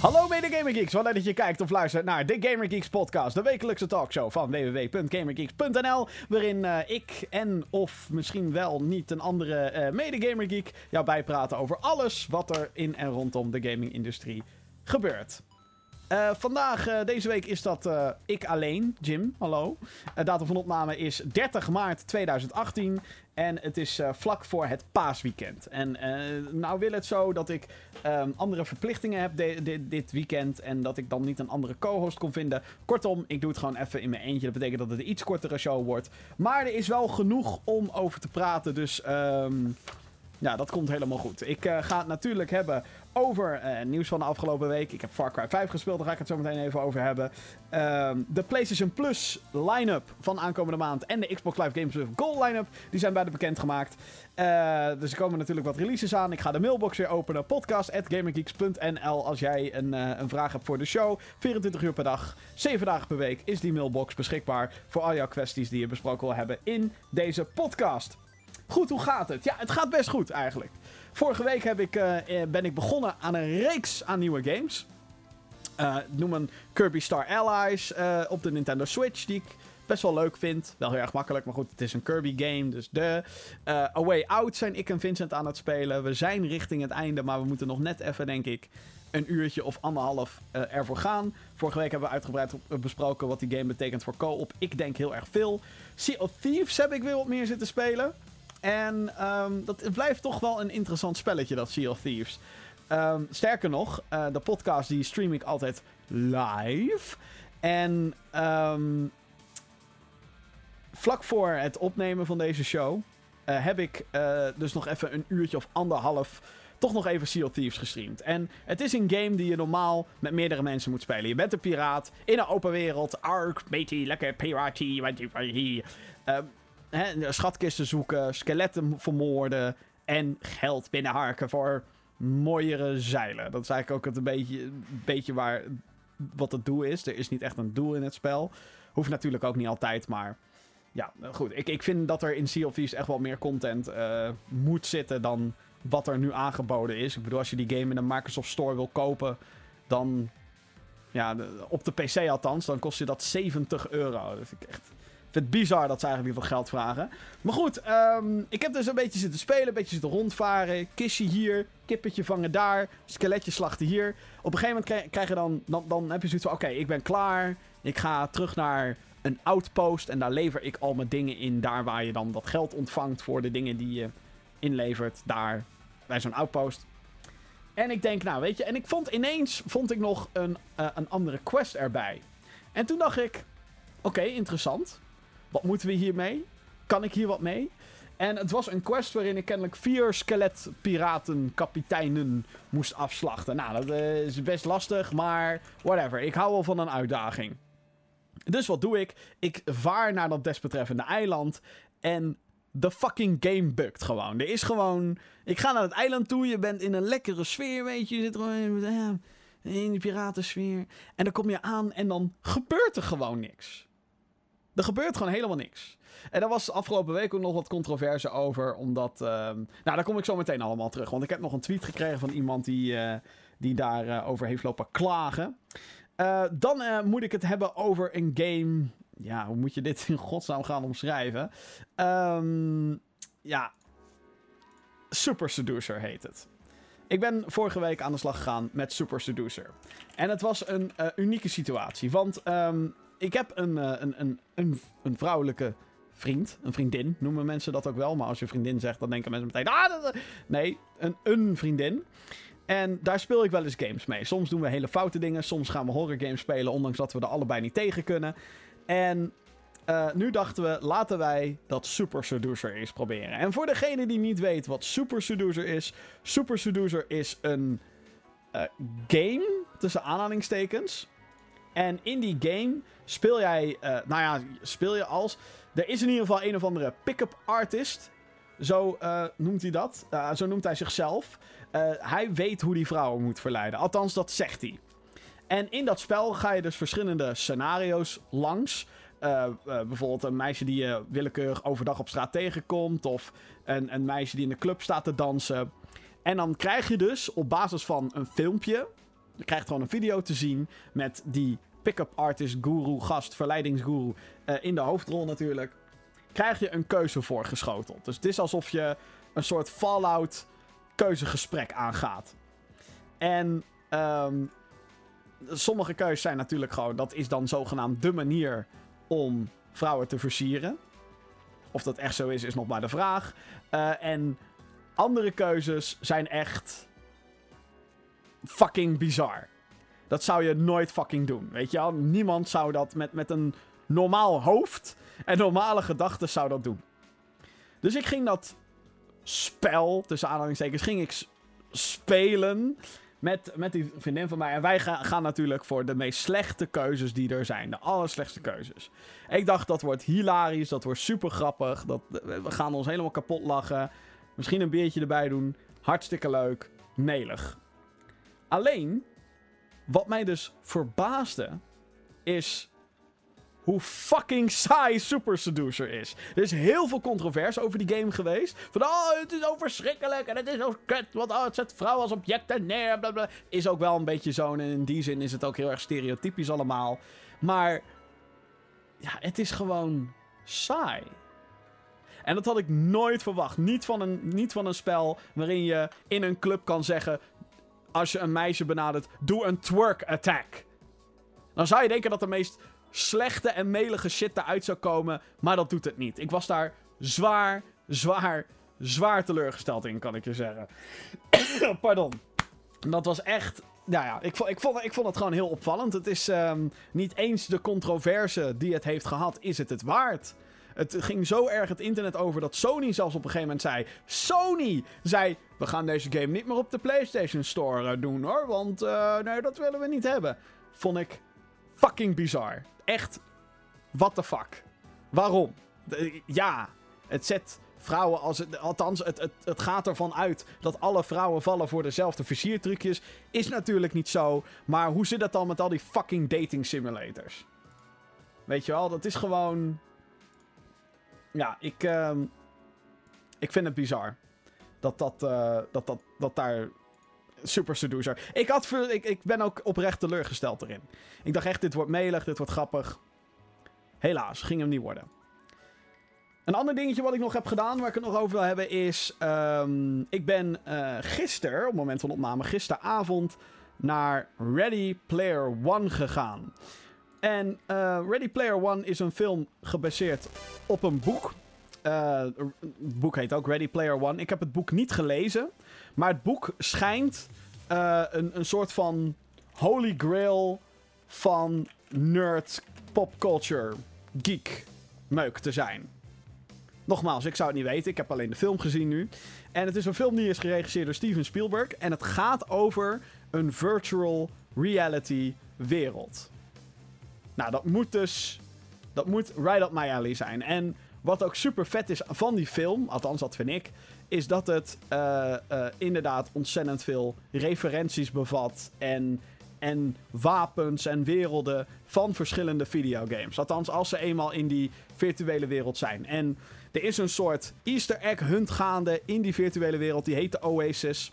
Hallo mede Gamer Geeks, wat leuk dat je kijkt of luistert naar de Gamer Geeks podcast, de wekelijkse talkshow van www.gamergeeks.nl, waarin uh, ik en of misschien wel niet een andere uh, mede Gamer Geek jou bijpraten over alles wat er in en rondom de gaming-industrie gebeurt. Uh, vandaag, deze week, is dat ik alleen, Jim. Hallo. datum van opname is 30 maart 2018. En het is vlak voor het paasweekend. En nou wil het zo dat ik um, andere verplichtingen heb dit weekend. En dat ik dan niet een andere co-host kon vinden. Kortom, ik doe het gewoon even in mijn eentje. Dat betekent dat het een iets kortere show wordt. Maar er is wel genoeg om over te praten. Dus um, ja, dat komt helemaal goed. Ik ga het natuurlijk hebben over uh, nieuws van de afgelopen week. Ik heb Far Cry 5 gespeeld, daar ga ik het zo meteen even over hebben. Uh, de PlayStation Plus line-up van aankomende maand en de Xbox Live Games with Gold line-up, die zijn beide bekendgemaakt. Uh, dus er komen natuurlijk wat releases aan. Ik ga de mailbox weer openen. Podcast@gamergeeks.nl als jij een, een vraag hebt voor de show. 24 uur per dag, 7 dagen per week is die mailbox beschikbaar voor al jouw kwesties die je besproken wil hebben in deze podcast. Goed, hoe gaat het? Ja, het gaat best goed eigenlijk. Vorige week heb ik, uh, ben ik begonnen aan een reeks aan nieuwe games. Uh, noem een Kirby Star Allies uh, op de Nintendo Switch, die ik best wel leuk vind. Wel heel erg makkelijk, maar goed, het is een Kirby game, dus de. A Way Out zijn ik en Vincent aan het spelen. We zijn richting het einde, maar we moeten nog net even, denk ik, een uurtje of anderhalf uh, ervoor gaan. Vorige week hebben we uitgebreid besproken wat die game betekent voor co-op. Ik denk heel erg veel. Sea of Thieves heb ik weer wat meer zitten spelen. En um, dat blijft toch wel een interessant spelletje, dat Sea of Thieves. Um, sterker nog, uh, de podcast die stream ik altijd live. En um, vlak voor het opnemen van deze show uh, heb ik uh, dus nog even een uurtje of anderhalf toch nog even Sea of Thieves gestreamd. En het is een game die je normaal met meerdere mensen moet spelen. Je bent een piraat in een open wereld. Ark, matey, lekker piratie. Uh, schatkisten zoeken, skeletten vermoorden en geld binnenharken voor mooiere zeilen. Dat is eigenlijk ook het een beetje, beetje waar, wat het doel is. Er is niet echt een doel in het spel. Hoeft natuurlijk ook niet altijd, maar ja, goed. Ik, ik vind dat er in Sea of Thieves echt wel meer content uh, moet zitten dan wat er nu aangeboden is. Ik bedoel, als je die game in de Microsoft Store wil kopen, dan... Ja, op de PC althans, dan kost je dat 70 euro. Dat vind ik echt vind het bizar dat ze eigenlijk veel geld vragen. Maar goed, um, ik heb dus een beetje zitten spelen, een beetje zitten rondvaren. Kistje hier, kippetje vangen daar, skeletje slachten hier. Op een gegeven moment krijg je dan, dan, dan heb je zoiets van, oké, ik ben klaar. Ik ga terug naar een outpost en daar lever ik al mijn dingen in. Daar waar je dan dat geld ontvangt voor de dingen die je inlevert. Daar, bij zo'n outpost. En ik denk, nou weet je, en ik vond ineens, vond ik nog een, uh, een andere quest erbij. En toen dacht ik, oké, interessant. Wat moeten we hiermee? Kan ik hier wat mee? En het was een quest waarin ik kennelijk vier skeletpiraten-kapiteinen moest afslachten. Nou, dat uh, is best lastig, maar whatever. Ik hou wel van een uitdaging. Dus wat doe ik? Ik vaar naar dat desbetreffende eiland en de fucking game bugt gewoon. Er is gewoon... Ik ga naar het eiland toe, je bent in een lekkere sfeer, weet je. Je zit gewoon in, in die piratensfeer. En dan kom je aan en dan gebeurt er gewoon niks. Er gebeurt gewoon helemaal niks. En daar was afgelopen week ook nog wat controverse over, omdat... Uh, nou, daar kom ik zo meteen allemaal terug. Want ik heb nog een tweet gekregen van iemand die, uh, die daarover uh, over heeft lopen klagen. Uh, dan moet ik het hebben over een game... Ja, hoe moet je dit in godsnaam gaan omschrijven? Um, ja, Super Seducer heet het. Ik ben vorige week aan de slag gegaan met Super Seducer. En het was een unieke situatie, want... Um, ik heb een, uh, een, een, een, een, vrouwelijke vriend. Een vriendin noemen mensen dat ook wel. Maar als je vriendin zegt, dan denken mensen meteen... Ah, nee, een, een vriendin. En daar speel ik wel eens games mee. Soms doen we hele foute dingen. Soms gaan we horror games spelen, ondanks dat we er allebei niet tegen kunnen. En uh, nu dachten we, laten wij dat Super Seducer eens proberen. En voor degene die niet weet wat Super Seducer is... Super Seducer is een uh, game, tussen aanhalingstekens... En in die game speel jij, uh, nou ja, speel je als. Er is in ieder geval een of andere pick-up artist. Zo uh, noemt hij dat. Uh, zo noemt hij zichzelf. hij weet hoe die vrouwen moet verleiden. Althans, dat zegt hij. En in dat spel ga je dus verschillende scenario's langs. bijvoorbeeld een meisje die je willekeurig overdag op straat tegenkomt. Of een, een meisje die in de club staat te dansen. En dan krijg je dus op basis van een filmpje Je krijgt gewoon een video te zien met die pick-up artist guru, gast, verleidingsguru uh, in de hoofdrol natuurlijk. Krijg je een keuze voorgeschoteld. Dus het is alsof je een soort Fallout keuzegesprek aangaat. En um, sommige keuzes zijn natuurlijk gewoon, dat is dan zogenaamd de manier om vrouwen te versieren. Of dat echt zo is, is nog maar de vraag. Uh, en andere keuzes zijn echt fucking bizar. Dat zou je nooit fucking doen. Weet je wel? Niemand zou dat met, met een normaal hoofd en normale gedachten zou dat doen. Dus ik ging dat spel, tussen aanhalingstekens, ging ik spelen met, met die vriendin van mij. En wij gaan, gaan natuurlijk voor de meest slechte keuzes die er zijn. De allerslechtste keuzes. Ik dacht, dat wordt hilarisch, dat wordt super grappig. Dat, we gaan ons helemaal kapot lachen. Misschien een biertje erbij doen. Hartstikke leuk. Melig. Alleen, wat mij dus verbaasde, is hoe fucking saai Super Seducer is. Er is heel veel controverse over die game geweest. Van, oh, het is zo verschrikkelijk en het is zo kut, want oh, het zet vrouwen als objecten neer. Blablabla. Is ook wel een beetje zo en in die zin is het ook heel erg stereotypisch allemaal. Maar, ja, het is gewoon saai. En dat had ik nooit verwacht. Niet van, een, niet van een spel waarin je in een club kan zeggen... Als je een meisje benadert, doe een twerk attack. Dan zou je denken dat de meest slechte en melige shit eruit zou komen. Maar dat doet het niet. Ik was daar zwaar, zwaar, zwaar teleurgesteld in, kan ik je zeggen. Pardon. Dat was echt. Nou ja, ik vond, ik, vond, ik vond het gewoon heel opvallend. Het is um, niet eens de controverse die het heeft gehad, is het het waard. Het ging zo erg het internet over dat Sony zelfs op een gegeven moment zei... Sony zei, we gaan deze game niet meer op de PlayStation Store uh, doen hoor. Want uh, nee, dat willen we niet hebben. Vond ik fucking bizar. Echt, what the fuck. Waarom? ja, het zet vrouwen als... Het, althans, het, het, het gaat ervan uit dat alle vrouwen vallen voor dezelfde versiertrucjes. Is natuurlijk niet zo. Maar hoe zit het dan met al die fucking dating simulators? Weet je wel, dat is gewoon... Ja, ik... Uh, ik vind het bizar. Dat dat, uh, dat, dat, dat daar Super Seducer. Ik, had, ik, ik ben ook oprecht teleurgesteld erin. Ik dacht echt, dit wordt melig, dit wordt grappig. Helaas, ging hem niet worden. Een ander dingetje wat ik nog heb gedaan, waar ik het nog over wil hebben, is... Um, ik ben uh, gisteren, op het moment van opname, gisteravond... naar Ready Player One gegaan. En uh, Ready Player One is een film gebaseerd op een boek. Uh, het boek heet ook Ready Player One. Ik heb het boek niet gelezen. Maar het boek schijnt uh, een, een soort van holy grail van nerd popculture geek meuk te zijn. Nogmaals, ik zou het niet weten. Ik heb alleen de film gezien nu. En het is een film die is geregisseerd door Steven Spielberg. En het gaat over een virtual reality wereld. Nou, dat moet dus... Dat moet right up my alley zijn. En wat ook super vet is van die film, althans dat vind ik, is dat het uh, uh, inderdaad ontzettend veel referenties bevat en, en wapens en werelden van verschillende videogames. Althans, als ze eenmaal in die virtuele wereld zijn. En er is een soort Easter egg hunt gaande in die virtuele wereld, die heet de Oasis.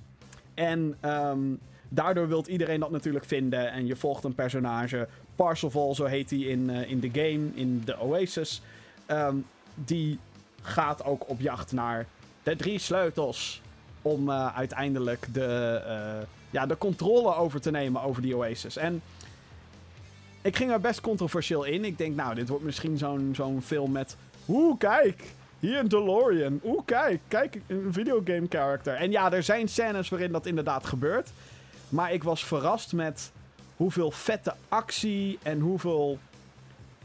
En um, daardoor wil iedereen dat natuurlijk vinden. En je volgt een personage, Parsifal, zo heet hij in, uh, in de game, in de Oasis. Um, die gaat ook op jacht naar de drie sleutels. Om uh, uiteindelijk de, uh, ja, de controle over te nemen over die Oasis. En ik ging er best controversieel in. Ik denk, nou, dit wordt misschien zo'n zo'n film met... Oeh, kijk! Hier een DeLorean. Oeh, kijk! Kijk, een videogame character. En ja, er zijn scènes waarin dat inderdaad gebeurt. Maar ik was verrast met hoeveel vette actie en hoeveel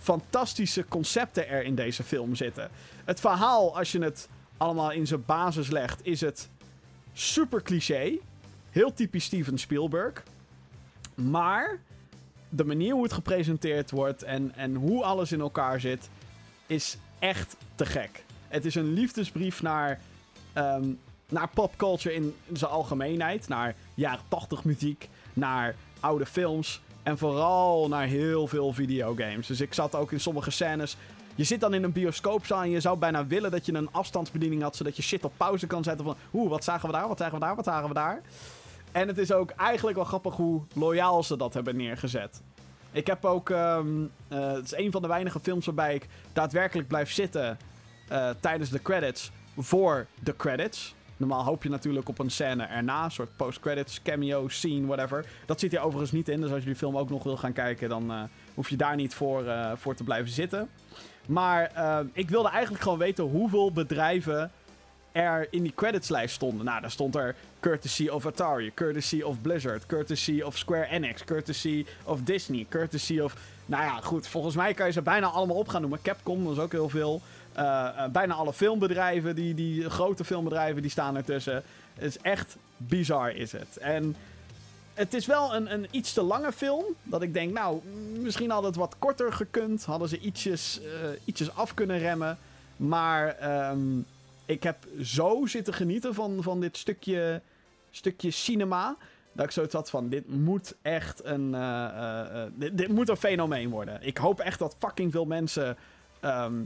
fantastische concepten er in deze film zitten. Het verhaal, als je het allemaal in zijn basis legt, is het super cliché. Heel typisch Steven Spielberg. Maar de manier hoe het gepresenteerd wordt en, en hoe alles in elkaar zit, is echt te gek. Het is een liefdesbrief naar, um, naar popculture in zijn algemeenheid. Naar jaren 80 muziek, naar oude films. En vooral naar heel veel videogames. Dus ik zat ook in sommige scènes. Je zit dan in een bioscoopzaal en je zou bijna willen dat je een afstandsbediening had. Zodat je shit op pauze kan zetten van. Oeh, wat zagen we daar? Wat zagen we daar? Wat zagen we daar? En het is ook eigenlijk wel grappig hoe loyaal ze dat hebben neergezet. Ik heb ook. ehm, eh, het is een van de weinige films waarbij ik daadwerkelijk blijf zitten. eh, tijdens de credits. Voor de credits. Normaal hoop je natuurlijk op een scène erna. Een soort post-credits, cameo, scene, whatever. Dat zit hier overigens niet in. Dus als je die film ook nog wil gaan kijken. dan eh, hoef je daar niet voor, eh, voor te blijven zitten. Maar eh, ik wilde eigenlijk gewoon weten hoeveel bedrijven er in die creditslijst stonden. Nou, daar stond er courtesy of Atari, courtesy of Blizzard, courtesy of Square Enix, courtesy of Disney, courtesy of... Nou ja, goed, volgens mij kan je ze bijna allemaal op gaan noemen. Capcom, is ook heel veel. Eh, eh, bijna alle filmbedrijven, die, die grote filmbedrijven, die staan ertussen. Het is echt bizar, is het. En het is wel een, een iets te lange film. Dat ik denk, nou, misschien had het wat korter gekund. Hadden ze ietsjes, eh, ietsjes af kunnen remmen. Maar ehm, ik heb zo zitten genieten van, van dit stukje, stukje cinema. Dat ik zoiets had van, dit moet echt een, eh, eh, eh, dit, dit moet een fenomeen worden. Ik hoop echt dat fucking veel mensen ehm,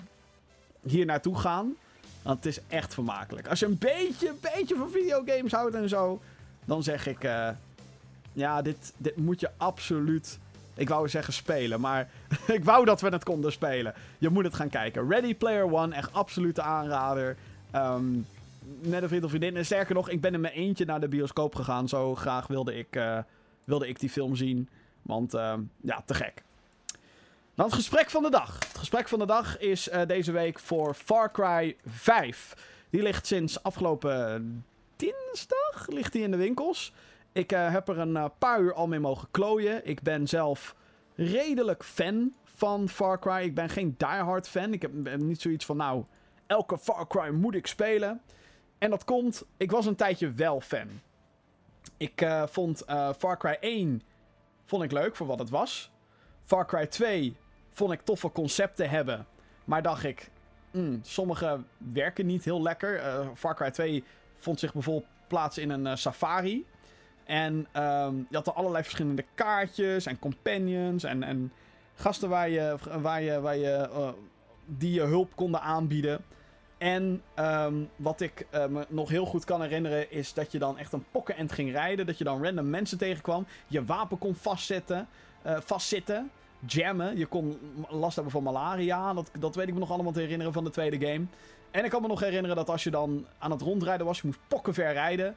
hier naartoe gaan. Want het is echt vermakelijk. Als je een beetje, beetje van videogames houdt en zo, dan zeg ik, ja, dit, dit moet je absoluut, ik wou zeggen spelen, maar ik wou dat we het konden spelen. Je moet het gaan kijken. Ready Player One, echt absolute aanrader. Ehm, met een vriend of vriendin. En sterker nog, ik ben in mijn eentje naar de bioscoop gegaan. Zo graag wilde ik, eh, wilde ik die film zien. Want ehm, ja, te gek. Dan het gesprek van de dag. Het gesprek van de dag is eh, deze week voor Far Cry 5. Die ligt sinds afgelopen dinsdag ligt die in de winkels. Ik eh, heb er een paar uur al mee mogen klooien. Ik ben zelf redelijk fan van Far Cry. Ik ben geen diehard fan. Ik heb niet zoiets van, nou, elke Far Cry moet ik spelen. En dat komt, ik was een tijdje wel fan. Ik eh, vond eh, Far Cry 1 vond ik leuk voor wat het was. Far Cry 2 vond ik toffe concepten hebben. Maar dacht ik, hmm, sommige werken niet heel lekker. Eh, Far Cry 2 vond zich bijvoorbeeld plaats in een safari. En ehm, je had er allerlei verschillende kaartjes en companions en, en gasten waar je, waar je, waar je, die je hulp konden aanbieden. En ehm, wat ik eh, me nog heel goed kan herinneren is dat je dan echt een pokkenend ging rijden. Dat je dan random mensen tegenkwam. Je wapen kon vastzetten, eh, vastzitten. Jammen. Je kon last hebben van malaria. Dat, dat weet ik me nog allemaal te herinneren van de tweede game. En ik kan me nog herinneren dat als je dan aan het rondrijden was, je moest pokkenver rijden.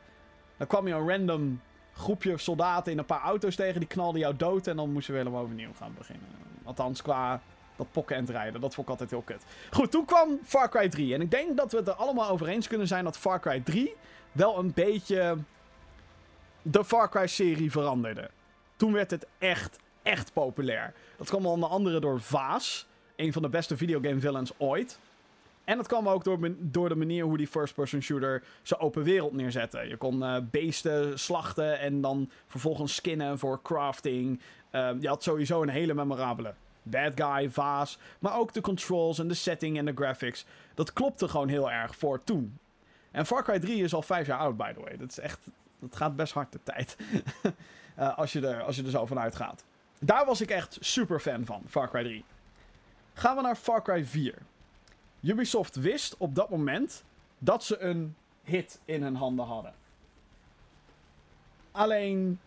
Dan kwam je een random groepje soldaten in een paar auto's tegen. Die knalden jou dood en dan moest je weer helemaal overnieuw gaan beginnen. Althans, qua dat pokken en rijden. Dat vond ik altijd heel kut. Goed, toen kwam Far Cry 3. En ik denk dat we het er allemaal over eens kunnen zijn dat Far Cry 3 wel een beetje de Far Cry-serie veranderde. Toen werd het echt, echt populair. Dat kwam onder andere door Vaas, een van de beste videogame villains ooit. En dat kwam ook door, door de manier hoe die first-person shooter zijn open wereld neerzette. Je kon eh, beesten slachten en dan vervolgens skinnen voor crafting. Uh, je had sowieso een hele memorabele bad guy, Vaas. Maar ook de controls en de setting en de graphics. Dat klopte gewoon heel erg voor toen. En Far Cry 3 is al vijf jaar oud, by the way. Dat is echt... Dat gaat best hard de tijd. uh, als, je er, als je er zo vanuit gaat. Daar was ik echt super fan van, Far Cry 3. Gaan we naar Far Cry 4. Ubisoft wist op dat moment dat ze een hit in hun handen hadden. Alleen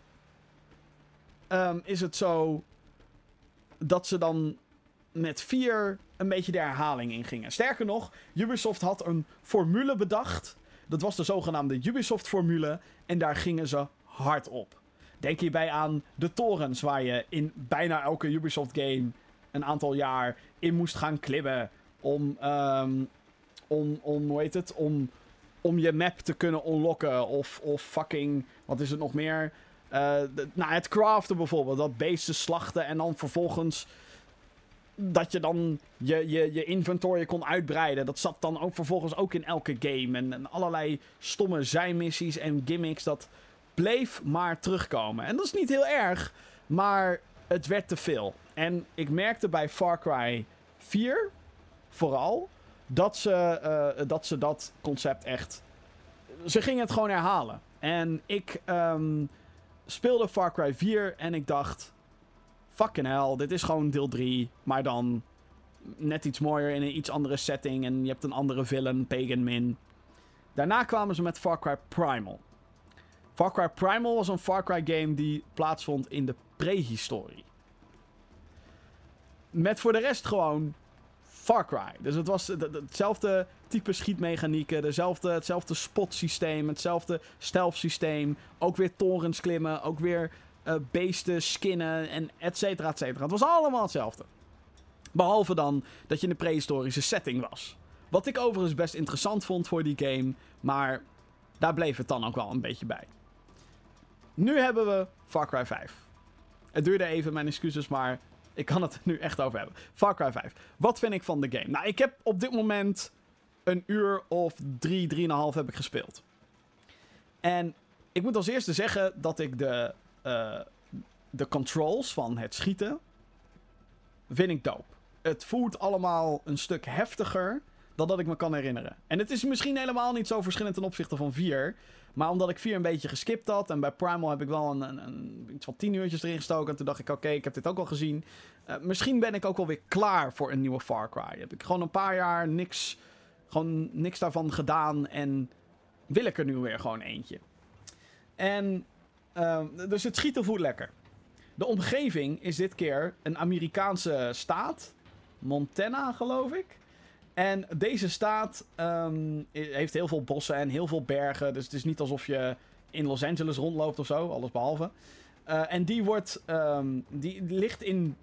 um, is het zo dat ze dan met 4 een beetje de herhaling ingingen. Sterker nog, Ubisoft had een formule bedacht. Dat was de zogenaamde Ubisoft-formule. En daar gingen ze hard op. Denk hierbij aan de torens waar je in bijna elke Ubisoft-game een aantal jaar in moest gaan klimmen om, um, om, om hoe heet het, om, om je map te kunnen unlocken. Of, of fucking, wat is het nog meer? De, nou, het craften bijvoorbeeld, dat beesten slachten en dan vervolgens dat je dan je, je, je inventory kon uitbreiden. Dat zat dan ook vervolgens ook in elke game. En, allerlei stomme zijmissies en gimmicks, dat bleef maar terugkomen. En dat is niet heel erg, maar het werd te veel. En ik merkte bij Far Cry 4 vooral dat ze, uh, dat ze dat concept echt. Ze gingen het gewoon herhalen. En ik um, speelde Far Cry 4 en ik dacht. Fucking hell, dit is gewoon deel 3. Maar dan net iets mooier in een iets andere setting. En je hebt een andere villain, Pagan Min. Daarna kwamen ze met Far Cry Primal. Far Cry Primal was een Far Cry game die plaatsvond in de prehistorie. Met voor de rest gewoon Far Cry. Dus het was hetzelfde type schietmechanieken, dezelfde, hetzelfde spotsysteem, hetzelfde stealth systeem. Ook weer torens klimmen, ook weer uh, beesten skinnen en et cetera, et cetera. Het was allemaal hetzelfde. Behalve dan dat je in de prehistorische setting was. Wat ik overigens best interessant vond voor die game, maar daar bleef het dan ook wel een beetje bij. Nu hebben we Far Cry 5. Het duurde even, mijn excuses, maar ik kan het nu echt over hebben. Far Cry 5. Wat vind ik van de game? Nou, ik heb op dit moment een uur of drie, drieënhalf heb ik gespeeld. En ik moet als eerste zeggen dat ik de, uh, de controls van het schieten vind ik dope. Het voelt allemaal een stuk heftiger dan dat ik me kan herinneren. En het is misschien helemaal niet zo verschillend ten opzichte van 4. Maar omdat ik 4 een beetje geskipt had. En bij Primal heb ik wel een, een, iets van 10 uurtjes erin gestoken. En toen dacht ik, oké, ik heb dit ook al gezien. Uh, misschien ben ik ook wel weer klaar voor een nieuwe Far Cry. Heb ik gewoon een paar jaar niks, gewoon niks daarvan gedaan. En wil ik er nu weer gewoon eentje. En uh, dus het schieten voelt lekker. De omgeving is dit keer een Amerikaanse staat. Montana, geloof ik. En deze staat um, heeft heel veel bossen en heel veel bergen. Dus het is niet alsof je in Los Angeles rondloopt of zo, alles behalve. Uh, en die wordt. Um, die, ligt in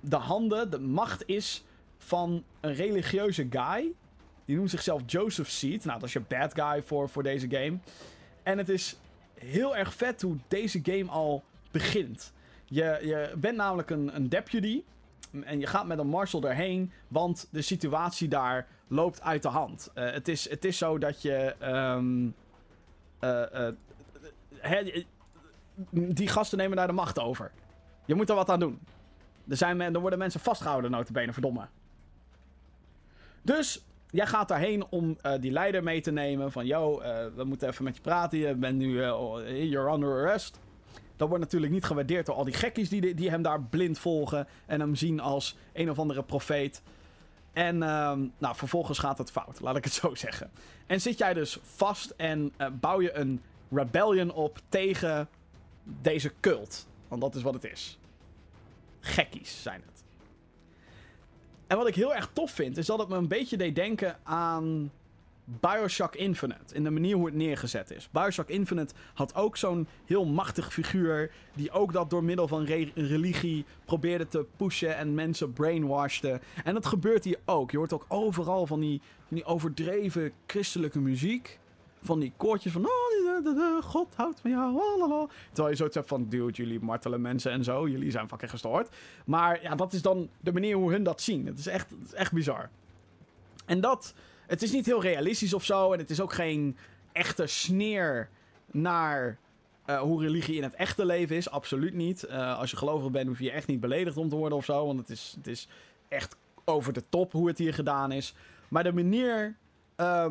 de handen, de macht is van een religieuze guy. Die noemt zichzelf Joseph Seed. Nou, dat is je bad guy voor, voor deze game. En het is heel erg vet hoe deze game al begint. Je, je bent namelijk een, een deputy. En je gaat met een marshal erheen, want de situatie daar loopt uit de hand. Uh, het, is, het is zo dat je. Um, uh, die gasten nemen daar de macht over. Je moet er wat aan doen. Er, zijn, er worden mensen vastgehouden, notabene, verdomme. Dus jij gaat daarheen om uh, die leider mee te nemen. Van, yo, we moeten even met je praten. Je bent nu, you're under arrest. Dat wordt natuurlijk niet gewaardeerd door al die gekkies die, die hem daar blind volgen. En hem zien als een of andere profeet. En ehm, nou, vervolgens gaat het fout, laat ik het zo zeggen. En zit jij dus vast en bouw je een rebellion op tegen deze cult. Want dat is wat het is. Gekkies zijn het. En wat ik heel erg tof vind, is dat het me een beetje deed denken aan Bioshock Infinite. In de manier hoe het neergezet is. Bioshock Infinite had ook zo'n heel machtig figuur. Die ook dat door middel van religie probeerde te pushen en mensen brainwashte. En dat gebeurt hier ook. Je hoort ook overal van die, die overdreven christelijke muziek. Van die koortjes van. Oh, God houdt van jou. Terwijl je zoiets hebt van. Dude, jullie martelen mensen en zo. Jullie zijn fucking gestoord. Maar ja, dat is dan de manier hoe hun dat zien. Het is echt, het is echt bizar. En dat het is niet heel realistisch of zo. En het is ook geen echte sneer naar uh, hoe religie in het echte leven is. Absoluut niet. Uh, als je gelovig bent, hoef je echt niet beledigd om te worden of zo. Want het is, het is echt over de top hoe het hier gedaan is. Maar de manier. Uh,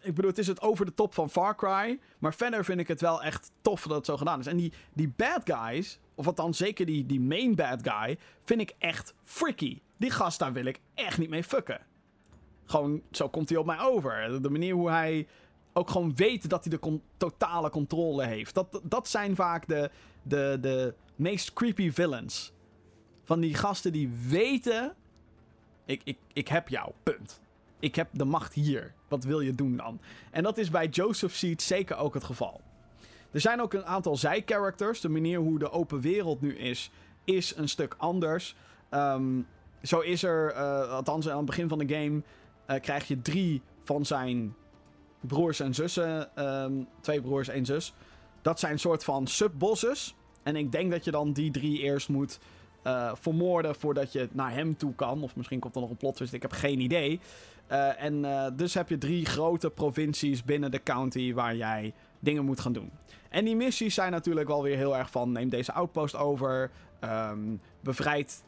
ik bedoel, het is het over de top van Far Cry. Maar verder vind ik het wel echt tof dat het zo gedaan is. En die, die bad guys, of dan zeker die, die main bad guy, vind ik echt freaky. Die gast daar wil ik echt niet mee fucken. Gewoon, zo komt hij op mij over. De manier hoe hij ook gewoon weet dat hij de totale controle heeft. Dat, dat zijn vaak de, de, de meest creepy villains. Van die gasten die weten... Ik, ik, ik heb jou, punt. Ik heb de macht hier. Wat wil je doen dan? En dat is bij Joseph Seed zeker ook het geval. Er zijn ook een aantal zij-characters. De manier hoe de open wereld nu is, is een stuk anders. Um, zo is er, uh, althans aan het begin van de game uh, krijg je drie van zijn broers en zussen. Um, twee broers, één zus. Dat zijn een soort van subbosses. En ik denk dat je dan die drie eerst moet uh, vermoorden voordat je naar hem toe kan. Of misschien komt er nog een plot twist, ik heb geen idee. Uh, en uh, dus heb je drie grote provincies binnen de county waar jij dingen moet gaan doen. En die missies zijn natuurlijk wel weer heel erg van: neem deze outpost over, um, bevrijd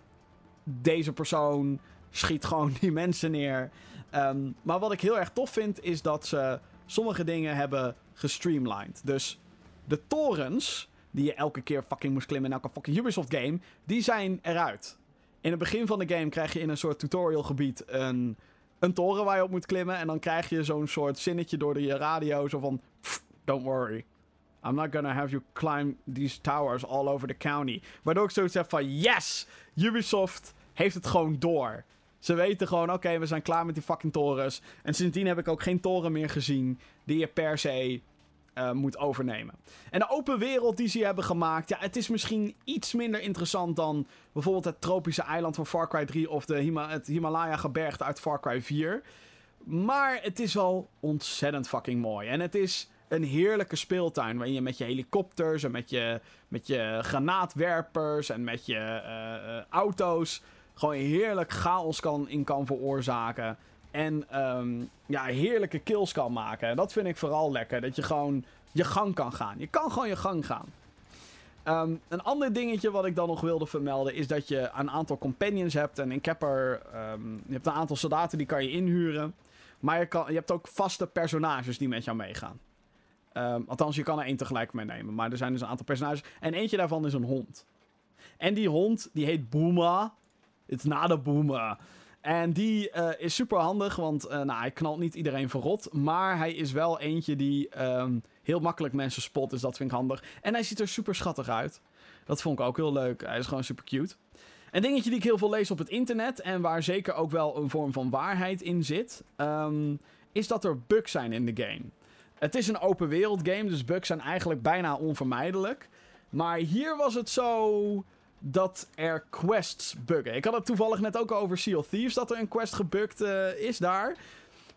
deze persoon, schiet gewoon die mensen neer. Um, maar wat ik heel erg tof vind, is dat ze sommige dingen hebben gestreamlined. Dus de torens, die je elke keer fucking moest klimmen in elke fucking Ubisoft game, die zijn eruit. In het begin van de game krijg je in een soort tutorial gebied een, een toren waar je op moet klimmen. En dan krijg je zo'n soort zinnetje door de radio, zo van, don't worry. I'm not gonna have you climb these towers all over the county. Waardoor ik zoiets heb van, yes! Ubisoft heeft het gewoon door. Ze weten gewoon, oké, we zijn klaar met die fucking torens. En sindsdien heb ik ook geen toren meer gezien die je per se uh, moet overnemen. En de open wereld die ze hebben gemaakt, ja, het is misschien iets minder interessant dan bijvoorbeeld het tropische eiland van Far Cry 3 of de het Himalaya-gebergte uit Far Cry 4. Maar het is wel ontzettend fucking mooi. En het is een heerlijke speeltuin. Waarin je met je helikopters en met je, met je granaatwerpers en met je uh, auto's. gewoon heerlijk chaos kan, in kan veroorzaken. En um, ja, heerlijke kills kan maken. En dat vind ik vooral lekker. Dat je gewoon je gang kan gaan. Je kan gewoon je gang gaan. Um, een ander dingetje wat ik dan nog wilde vermelden is dat je een aantal companions hebt. En ik heb er. Um, je hebt een aantal soldaten die kan je inhuren. Maar je, kan, je hebt ook vaste personages die met jou meegaan. Althans, je kan er één tegelijk meenemen. Maar er zijn dus een aantal personages. En eentje daarvan is een hond. En die hond, die heet Booma. Het is na de Booma. En die uh, is super handig, want uh, nou, hij knalt niet iedereen verrot. Maar hij is wel eentje die um, heel makkelijk mensen spot, dus dat vind ik handig. En hij ziet er super schattig uit. Dat vond ik ook heel leuk. Hij is gewoon super cute. Een dingetje die ik heel veel lees op het internet en waar zeker ook wel een vorm van waarheid in zit, um, is dat er bugs zijn in de game. Het is een open wereld game, dus bugs zijn eigenlijk bijna onvermijdelijk. Maar hier was het zo dat er quests buggen. Ik had het toevallig net ook over Sea of Thieves, dat er een quest gebukt uh, is daar.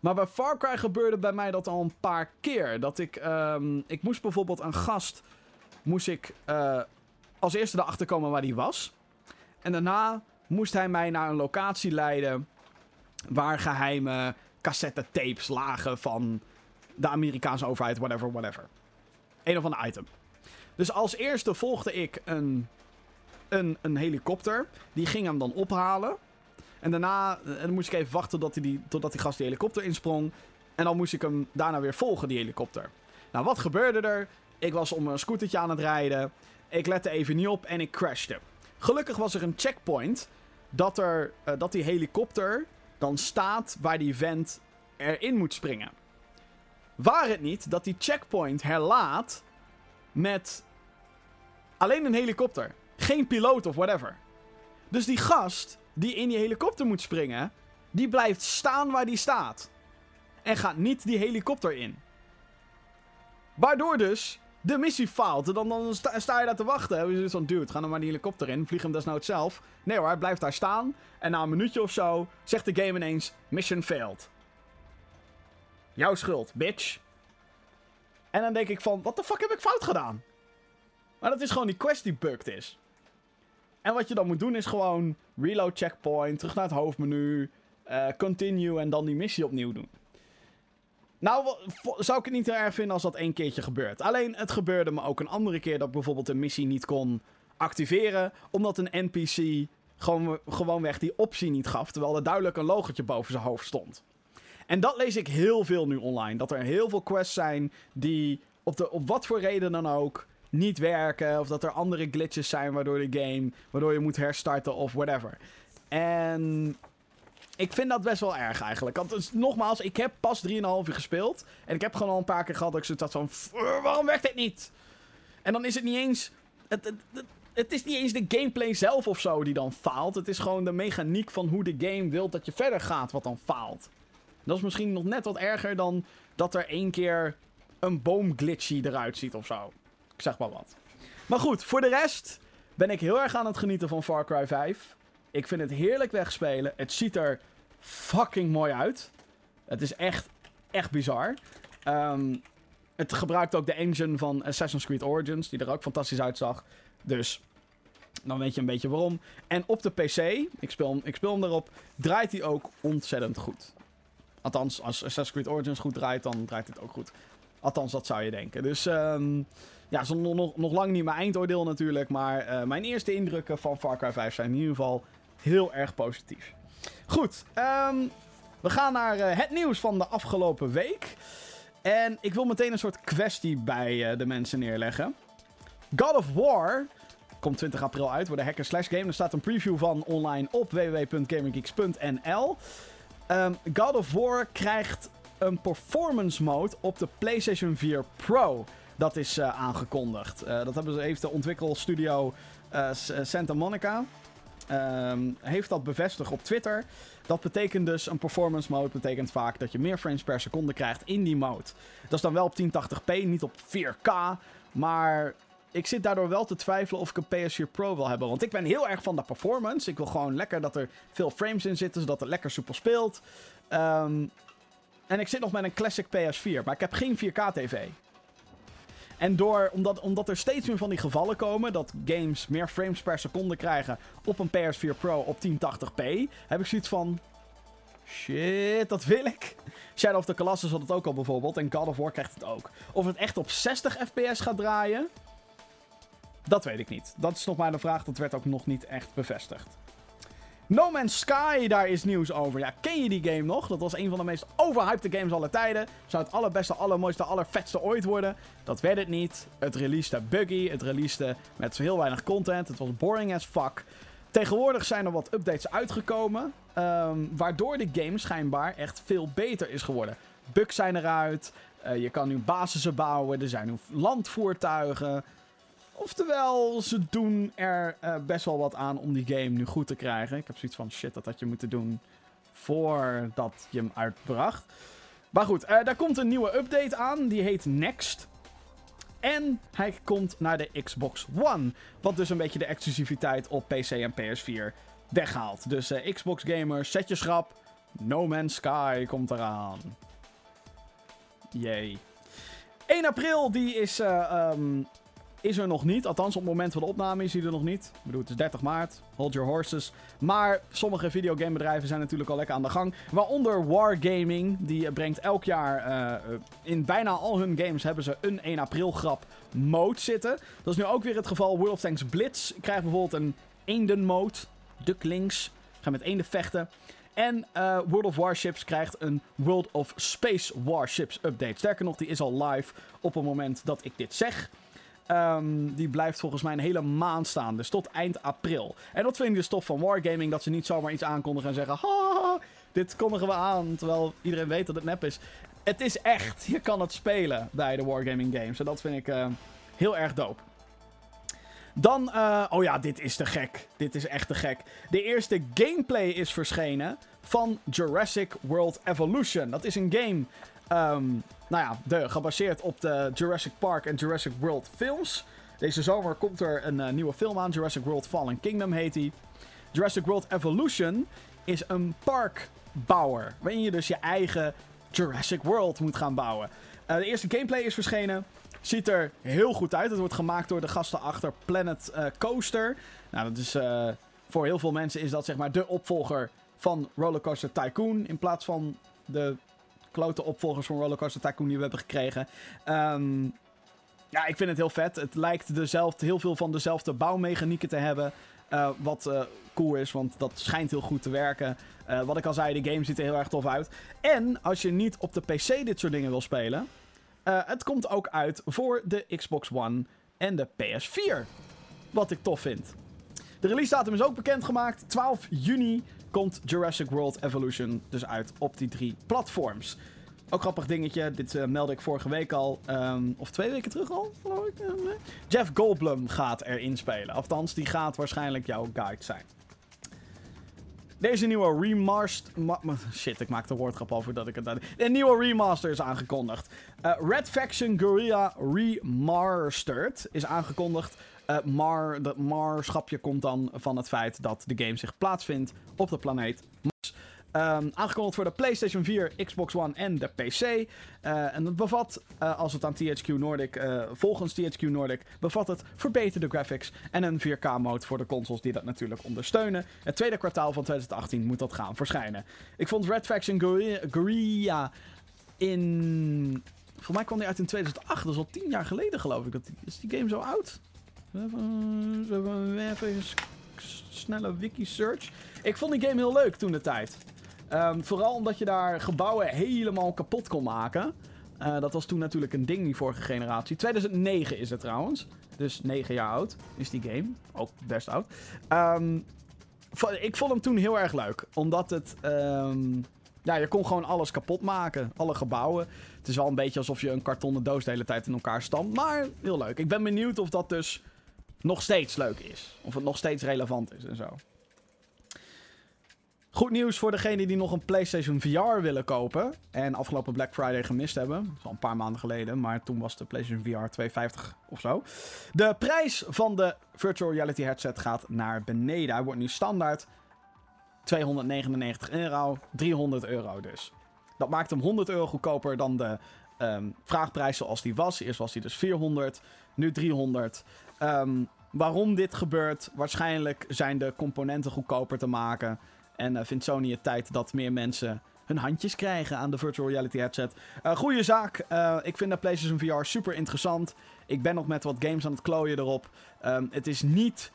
Maar bij Far Cry gebeurde bij mij dat al een paar keer. Dat ik, um, ik moest bijvoorbeeld een gast, moest ik uh, als eerste erachter komen waar die was. En daarna moest hij mij naar een locatie leiden waar geheime cassette tapes lagen van de Amerikaanse overheid, whatever, whatever. Een of ander item. Dus als eerste volgde ik een een, een helikopter. Die ging hem dan ophalen. En daarna en dan moest ik even wachten tot die, totdat die gast die helikopter insprong. En dan moest ik hem daarna weer volgen, die helikopter. Nou, wat gebeurde er? Ik was om een scootertje aan het rijden. Ik lette even niet op en ik crashte. Gelukkig was er een checkpoint dat, er, uh, dat die helikopter dan staat waar die vent erin moet springen. Waar het niet dat die checkpoint herlaat met alleen een helikopter. Geen piloot of whatever. Dus die gast die in die helikopter moet springen, die blijft staan waar die staat. En gaat niet die helikopter in. Waardoor dus de missie faalt. Dan, dan sta, je daar te wachten. En je van, dude, ga dan maar die helikopter in. Vlieg hem desnoods zelf. Nee hoor, hij blijft daar staan. En na een minuutje of zo zegt de game ineens, mission failed. Jouw schuld, bitch. En dan denk ik van, wat de fuck heb ik fout gedaan? Maar dat is gewoon die quest die bugged is. En wat je dan moet doen is gewoon reload checkpoint, terug naar het hoofdmenu, uh, continue en dan die missie opnieuw doen. Nou, zou ik het niet erg vinden als dat één keertje gebeurt. Alleen, het gebeurde me ook een andere keer dat ik bijvoorbeeld een missie niet kon activeren, omdat een NPC gewoon, gewoonweg die optie niet gaf, terwijl er duidelijk een logotje boven zijn hoofd stond. En dat lees ik heel veel nu online. Dat er heel veel quests zijn die op, de, op wat voor reden dan ook niet werken. Of dat er andere glitches zijn waardoor de game. Waardoor je moet herstarten of whatever. En. Ik vind dat best wel erg eigenlijk. Want nogmaals, ik heb pas 3,5 uur gespeeld. En ik heb gewoon al een paar keer gehad dat ik zoiets had van. Waarom werkt dit niet? En dan is het niet eens. Het, het, het, is niet eens de gameplay zelf of zo die dan faalt. Het is gewoon de mechaniek van hoe de game wil dat je verder gaat wat dan faalt. Dat is misschien nog net wat erger dan dat er één keer een boom glitchy eruit ziet of zo. Ik zeg maar wat. Maar goed, voor de rest ben ik heel erg aan het genieten van Far Cry 5. Ik vind het heerlijk wegspelen. Het ziet er fucking mooi uit. Het is echt, echt bizar. Um, het gebruikt ook de engine van Assassin's Creed Origins, die er ook fantastisch uitzag. Dus dan weet je een beetje waarom. En op de PC, ik speel, ik speel hem erop, draait hij ook ontzettend goed. Althans, als Assassin's Creed Origins goed draait, dan draait het ook goed. Althans, dat zou je denken. Dus um, ja, is nog, nog lang niet mijn eindoordeel natuurlijk. Maar uh, mijn eerste indrukken van Far Cry 5 zijn in ieder geval heel erg positief. Goed, um, we gaan naar uh, het nieuws van de afgelopen week. En ik wil meteen een soort kwestie bij uh, de mensen neerleggen. God of War komt 20 april uit voor de Hacker Slash Game. Er staat een preview van online op www.gamergeeks.nl. Um, God of War krijgt een performance mode op de PlayStation 4 Pro. Dat is eh, aangekondigd. Eh, dat hebben ze, heeft de ontwikkelstudio eh, Santa Monica. ehm, heeft dat bevestigd op Twitter. Dat betekent dus een performance mode. Betekent vaak dat je meer frames per seconde krijgt in die mode. Dat is dan wel op 1080p, niet op 4K. Maar ik zit daardoor wel te twijfelen of ik een PS4 Pro wil hebben. Want ik ben heel erg van de performance. Ik wil gewoon lekker dat er veel frames in zitten, zodat het lekker soepel speelt. Ehm, en ik zit nog met een classic PS4, maar ik heb geen 4K TV. En door, omdat, omdat er steeds meer van die gevallen komen dat games meer frames per seconde krijgen op een PS4 Pro op 1080p, heb ik zoiets van. Shit, dat wil ik. Shadow of the Colossus had het ook al bijvoorbeeld. En God of War krijgt het ook. Of het echt op 60 fps gaat draaien, dat weet ik niet. Dat is nog maar de vraag. Dat werd ook nog niet echt bevestigd. No Man's Sky, daar is nieuws over. Ja, ken je die game nog? Dat was een van de meest overhyped games aller tijden. Zou het allerbeste, allermooiste, allervetste ooit worden. Dat werd het niet. Het releasede buggy. Het releasede met heel weinig content. Het was boring as fuck. Tegenwoordig zijn er wat updates uitgekomen. ehm, waardoor de game schijnbaar echt veel beter is geworden. Bugs zijn eruit. eh, je kan nu basissen bouwen. Er zijn nu landvoertuigen. Oftewel, ze doen er eh, best wel wat aan om die game nu goed te krijgen. Ik heb zoiets van, shit, dat had je moeten doen voordat je hem uitbracht. Maar goed, eh, daar komt een nieuwe update aan. Die heet Next. En hij komt naar de Xbox One. Wat dus een beetje de exclusiviteit op PC en PS4 weghaalt. Dus eh, Xbox gamers, zet je schrap. No Man's Sky komt eraan. Yay. 1 april, die is, eh, ehm, is er nog niet. Althans, op het moment van de opname is hij er nog niet. Ik bedoel, het is 30 maart. Hold your horses. Maar sommige videogamebedrijven zijn natuurlijk al lekker aan de gang. Waaronder Wargaming. Die eh, brengt elk jaar... eh, in bijna al hun games hebben ze een 1 april grap mode zitten. Dat is nu ook weer het geval. World of Tanks Blitz krijgt bijvoorbeeld een eenden mode. Ducklings. Gaan met eenden vechten. En eh, World of Warships krijgt een World of Space Warships update. Sterker nog, die is al live op het moment dat ik dit zeg. Ehm, die blijft volgens mij een hele maand staan. Dus tot eind april. En dat vind ik dus tof van Wargaming. Dat ze niet zomaar iets aankondigen en zeggen... Dit kondigen we aan. Terwijl iedereen weet dat het nep is. Het is echt. Je kan het spelen bij de Wargaming games. En dat vind ik eh, heel erg dope. Dan, eh, oh ja, dit is te gek. Dit is echt te gek. De eerste gameplay is verschenen van Jurassic World Evolution. Dat is een game, ehm, nou ja, de, gebaseerd op de Jurassic Park en Jurassic World films. Deze zomer komt er een eh, nieuwe film aan. Jurassic World Fallen Kingdom heet die. Jurassic World Evolution is een parkbouwer. Waarin je dus je eigen Jurassic World moet gaan bouwen. Eh, de eerste gameplay is verschenen. Ziet er heel goed uit. Het wordt gemaakt door de gasten achter Planet eh, Coaster. Nou, dat is voor heel veel mensen is dat zeg maar de opvolger van Rollercoaster Tycoon. In plaats van de klote opvolgers van Rollercoaster Tycoon die we hebben gekregen. Ehm, ja, ik vind het heel vet. Het lijkt dezelfde, heel veel van dezelfde bouwmechanieken te hebben. eh, wat eh, cool is, want dat schijnt heel goed te werken. Eh, wat ik al zei, de game ziet er heel erg tof uit. En als je niet op de PC dit soort dingen wil spelen, het komt ook uit voor de Xbox One en de PS4. Wat ik tof vind. De release datum is ook bekendgemaakt. 12 juni komt Jurassic World Evolution dus uit op die drie platforms. Ook grappig dingetje, dit eh, meldde ik vorige week al, ehm, of twee weken terug al, eh, nee. Jeff Goldblum gaat erin spelen. Althans, die gaat waarschijnlijk jouw guide zijn. Deze nieuwe remastered... shit, ik maak de woordgrap over dat ik het... Een nieuwe remaster is aangekondigd. Eh, Red Faction Guerrilla Remastered is aangekondigd. Eh, maar dat maar-schapje komt dan van het feit dat de game zich plaatsvindt op de planeet Mars. Ehm, aangekondigd voor de PlayStation 4, Xbox One en de PC. Eh, en het bevat, eh, als het aan THQ Nordic, eh, volgens THQ Nordic, bevat het verbeterde graphics en een 4K-mode voor de consoles die dat natuurlijk ondersteunen. Het tweede kwartaal van 2018 moet dat gaan verschijnen. Ik vond Red Faction Guerrilla, in... Voor mij kwam die uit in 2008, dat is al 10 jaar geleden geloof ik. Is die game zo oud? Even, even, een snelle wiki-search. Ik vond die game heel leuk toen de tijd. Ehm, vooral omdat je daar gebouwen helemaal kapot kon maken. Eh, dat was toen natuurlijk een ding, die vorige generatie. 2009 is het trouwens. Dus 9 jaar oud is die game. Ook best oud. Ehm, ik vond hem toen heel erg leuk. Omdat het... ehm, ja, je kon gewoon alles kapot maken. Alle gebouwen. Het is wel een beetje alsof je een kartonnen doos de hele tijd in elkaar stampt. Maar heel leuk. Ik ben benieuwd of dat dus nog steeds leuk is. Of het nog steeds relevant is en zo. Goed nieuws voor degenen die nog een PlayStation VR willen kopen. En afgelopen Black Friday gemist hebben. Dat is al een paar maanden geleden. Maar toen was de PlayStation VR 250 of zo. De prijs van de virtual reality headset gaat naar beneden. Hij wordt nu standaard 299 euro. 300 euro dus. Dat maakt hem 100 euro goedkoper dan de um, vraagprijs zoals die was. Eerst was hij dus 400, nu 300. Um, waarom dit gebeurt? Waarschijnlijk zijn de componenten goedkoper te maken. En uh, vindt Sony het tijd dat meer mensen hun handjes krijgen aan de virtual reality headset. Uh, goeie zaak. Uh, ik vind de PlayStation VR super interessant. Ik ben nog met wat games aan het klooien erop. Um, het is niet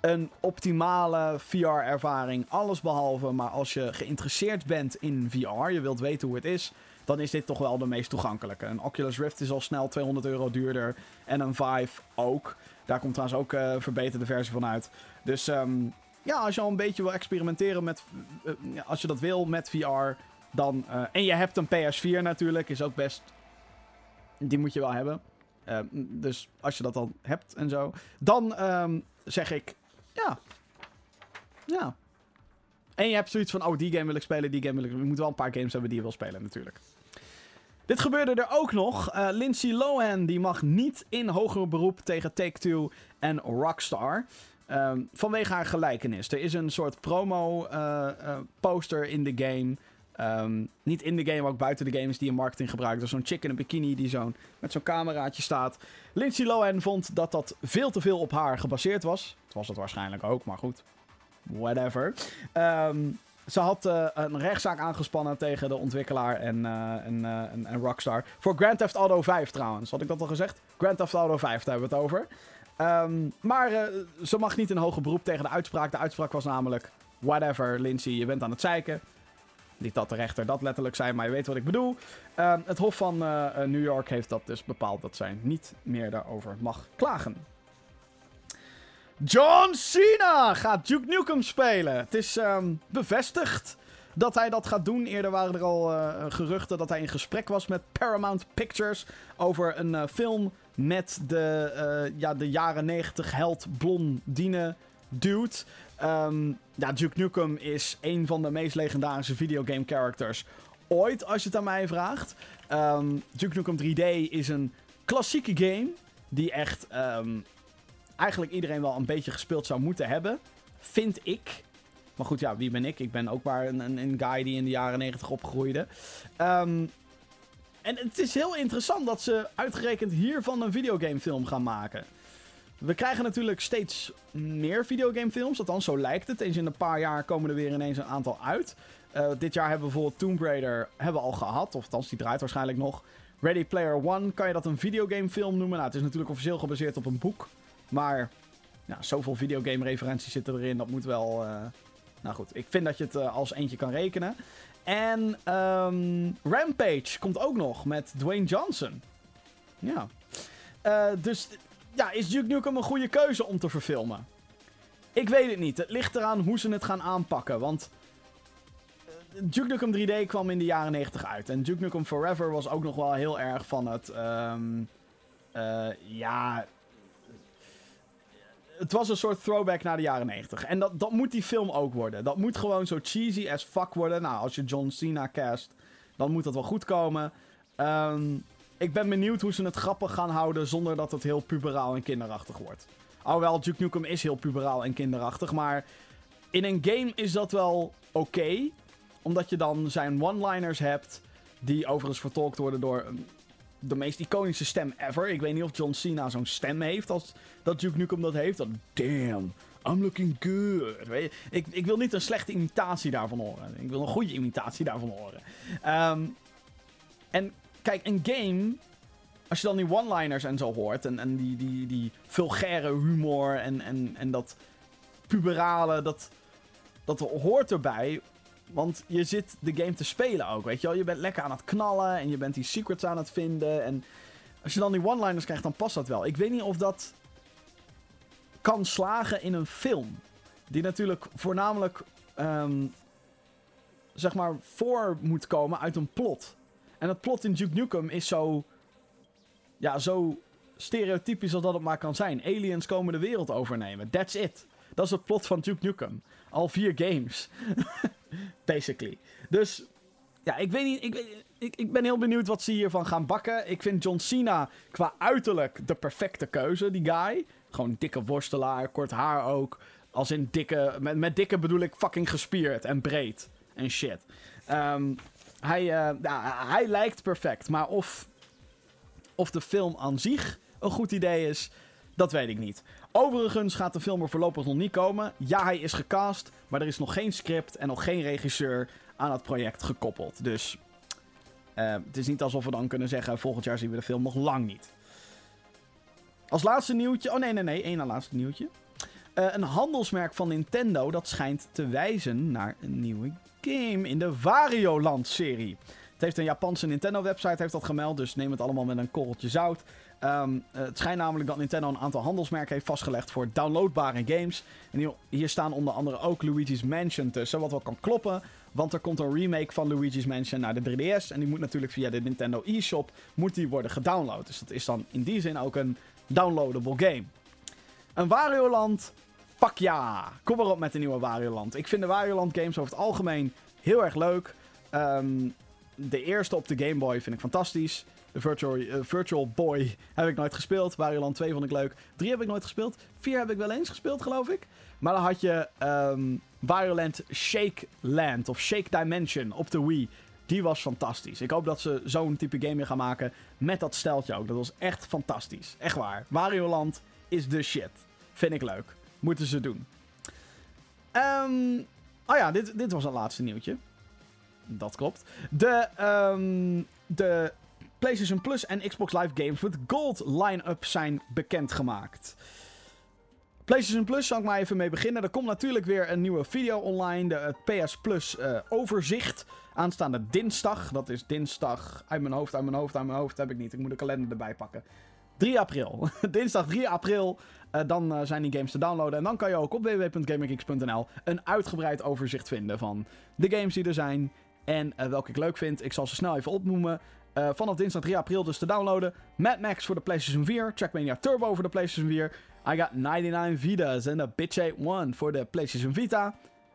een optimale VR-ervaring, alles behalve. Maar als je geïnteresseerd bent in VR, je wilt weten hoe het is, dan is dit toch wel de meest toegankelijke. Een Oculus Rift is al snel 200 euro duurder. En een Vive ook. Daar komt trouwens ook een uh, verbeterde versie van uit. Dus um, ja, als je al een beetje wil experimenteren met. Uh, als je dat wil met VR. Dan, en je hebt een PS4 natuurlijk, is ook best. Die moet je wel hebben. Uh, dus als je dat dan hebt en zo. Dan um, zeg ik. Ja. Ja. En je hebt zoiets van. Oh, die game wil ik spelen, die game wil ik. Je moet wel een paar games hebben die je wil spelen, natuurlijk. Dit gebeurde er ook nog. Uh, Lindsay Lohan die mag niet in hoger beroep tegen Take-Two en Rockstar. Um, vanwege haar gelijkenis. Er is een soort promo uh, uh, poster in de game. Um, niet in de game, maar ook buiten de games die in marketing gebruikt. Dus zo'n chick in een bikini die zo'n, met zo'n cameraatje staat. Lindsay Lohan vond dat dat veel te veel op haar gebaseerd was. Het was het waarschijnlijk ook, maar goed. Whatever. Um, ze had uh, een rechtszaak aangespannen tegen de ontwikkelaar en, en, uh, en, en, Rockstar. Voor Grand Theft Auto 5 trouwens. Had ik dat al gezegd? Grand Theft Auto 5, daar hebben we het over. Um, maar ze mag niet in hoger beroep tegen de uitspraak. De uitspraak was namelijk... Whatever, Lindsay, je bent aan het zeiken. Niet dat de rechter dat letterlijk zei, maar je weet wat ik bedoel. Uh, het Hof van New York heeft dat dus bepaald dat zij niet meer daarover mag klagen. John Cena gaat Duke Nukem spelen. Het is um, bevestigd dat hij dat gaat doen. Eerder waren er al uh, geruchten dat hij in gesprek was met Paramount Pictures over een uh, film met de, uh, ja, de jaren 90 held blondine dude. Um, ja, Duke Nukem is een van de meest legendarische videogame characters ooit, als je het aan mij vraagt. Um, Duke Nukem 3D is een klassieke game die echt eigenlijk iedereen wel een beetje gespeeld zou moeten hebben. Vind ik. Maar goed, ja, wie ben ik? Ik ben ook maar een, een, guy die in de jaren 90 opgroeide. Um, en het is heel interessant dat ze uitgerekend hiervan een videogamefilm gaan maken. We krijgen natuurlijk steeds meer videogamefilms. Althans, zo lijkt het. Eens in een paar jaar komen er weer ineens een aantal uit. Uh, dit jaar hebben we bijvoorbeeld Tomb Raider hebben we al gehad. Of althans, die draait waarschijnlijk nog. Ready Player One, kan je dat een videogamefilm noemen? Nou, het is natuurlijk officieel gebaseerd op een boek. Maar ja, zoveel videogame-referenties zitten erin. Dat moet wel. Uh... Nou goed, ik vind dat je het uh, als eentje kan rekenen. En um, Rampage komt ook nog met Dwayne Johnson. Ja. Uh, dus ja, is Duke Nukem een goede keuze om te verfilmen? Ik weet het niet. Het ligt eraan hoe ze het gaan aanpakken. Want Duke Nukem 3D kwam in de jaren 90 uit. En Duke Nukem Forever was ook nog wel heel erg van het. Uh, ja. Het was een soort throwback naar de jaren 90. En dat, dat moet die film ook worden. Dat moet gewoon zo cheesy as fuck worden. Nou, als je John Cena cast, dan moet dat wel goed komen. Um, ik ben benieuwd hoe ze het grappig gaan houden zonder dat het heel puberaal en kinderachtig wordt. Alhoewel, Duke Nukem is heel puberaal en kinderachtig, maar in een game is dat wel oké. Omdat je dan zijn one-liners hebt, die overigens vertolkt worden door de meest iconische stem ever. Ik weet niet of John Cena zo'n stem heeft als dat Duke Nukem dat heeft. Dat, damn, I'm looking good. Ik, ik wil niet een slechte imitatie daarvan horen. Ik wil een goede imitatie daarvan horen. Um, en kijk, een game, als je dan die one-liners en zo hoort, en, en die, die, die vulgaire humor en, en, en dat puberale, dat, dat hoort erbij. Want je zit de game te spelen ook, weet je wel. Je bent lekker aan het knallen en je bent die secrets aan het vinden. En als je dan die one-liners krijgt, dan past dat wel. Ik weet niet of dat kan slagen in een film. Die natuurlijk voornamelijk um, zeg maar, voor moet komen uit een plot. En het plot in Duke Nukem is zo... Ja, zo stereotypisch als dat het maar kan zijn. Aliens komen de wereld overnemen. That's it. Dat is het plot van Duke Nukem. Al vier games. Basically. Dus, ja, ik weet niet... Ik, ik, ik ben heel benieuwd wat ze hiervan gaan bakken. Ik vind John Cena qua uiterlijk de perfecte keuze, die guy. Gewoon dikke worstelaar, kort haar ook. Als in dikke... Met, met dikke bedoel ik fucking gespierd en breed. En shit. Um, hij, ja, hij lijkt perfect. Maar of, of de film aan zich een goed idee is, dat weet ik niet. Overigens gaat de film er voorlopig nog niet komen. Ja, hij is gecast, maar er is nog geen script en nog geen regisseur aan het project gekoppeld. Dus uh, het is niet alsof we dan kunnen zeggen: volgend jaar zien we de film nog lang niet. Als laatste nieuwtje. Oh nee, nee, nee. één laatste nieuwtje. Uh, een handelsmerk van Nintendo dat schijnt te wijzen naar een nieuwe game in de Wario Land-serie. Het heeft een Japanse Nintendo-website heeft dat gemeld, dus neem het allemaal met een korreltje zout. Um, het schijnt namelijk dat Nintendo een aantal handelsmerken heeft vastgelegd voor downloadbare games. En hier staan onder andere ook Luigi's Mansion tussen, wat wel kan kloppen. Want er komt een remake van Luigi's Mansion naar de 3DS. En die moet natuurlijk via de Nintendo eShop moet die worden gedownload. Dus dat is dan in die zin ook een downloadable game. Een Wario Land Fuck ja! Kom maar op met de nieuwe Wario Land. Ik vind de Wario Land games over het algemeen heel erg leuk. Um, de eerste op de Game Boy vind ik fantastisch. Virtual, uh, Virtual Boy heb ik nooit gespeeld. Wario Land 2 vond ik leuk. 3 heb ik nooit gespeeld. 4 heb ik wel eens gespeeld, geloof ik. Maar dan had je um, Wario Land Shake Land of Shake Dimension op de Wii. Die was fantastisch. Ik hoop dat ze zo'n type game weer gaan maken met dat steltje ook. Dat was echt fantastisch. Echt waar. Wario Land is de shit. Vind ik leuk moeten ze doen. Um, oh ja, dit, dit was een laatste nieuwtje. Dat klopt. De, um, de PlayStation Plus en Xbox Live Games with Gold line-up zijn bekendgemaakt. PlayStation Plus zal ik maar even mee beginnen. Er komt natuurlijk weer een nieuwe video online. De, PS Plus uh, overzicht. Aanstaande dinsdag. Dat is dinsdag. Uit mijn hoofd, uit mijn hoofd, uit mijn hoofd heb ik niet. Ik moet de kalender erbij pakken. 3 april. Dinsdag 3 april. Uh, dan uh, zijn die games te downloaden. En dan kan je ook op www.gamergeeks.nl een uitgebreid overzicht vinden van de games die er zijn. En welke ik leuk vind. Ik zal ze snel even opnoemen. Vanaf dinsdag 3 april dus te downloaden. Mad Max voor de PlayStation 4. Trackmania Turbo voor de PlayStation 4. I got 99 Vidas en de Bitch 1 voor de PlayStation Vita.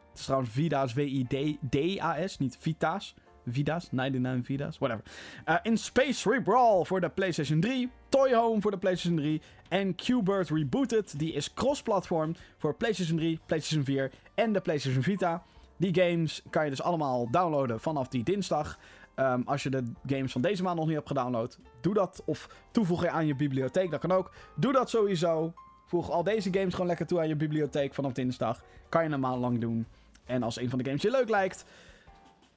Het is trouwens Vida's, V-I-D-A-S, niet Vita's. Vida's, 99 Vida's, whatever. Uh, in Space Rebrawl voor de PlayStation 3. Toy Home voor de PlayStation 3. En Q-Bird Rebooted, die is cross-platform voor PlayStation 3, PlayStation 4 en de PlayStation Vita. Die games kan je dus allemaal downloaden vanaf die dinsdag. Um, als je de games van deze maand nog niet hebt gedownload, doe dat. Of toevoeg je aan je bibliotheek, dat kan ook. Doe dat sowieso. Voeg al deze games gewoon lekker toe aan je bibliotheek vanaf dinsdag. Kan je een maand lang doen. En als een van de games je leuk lijkt,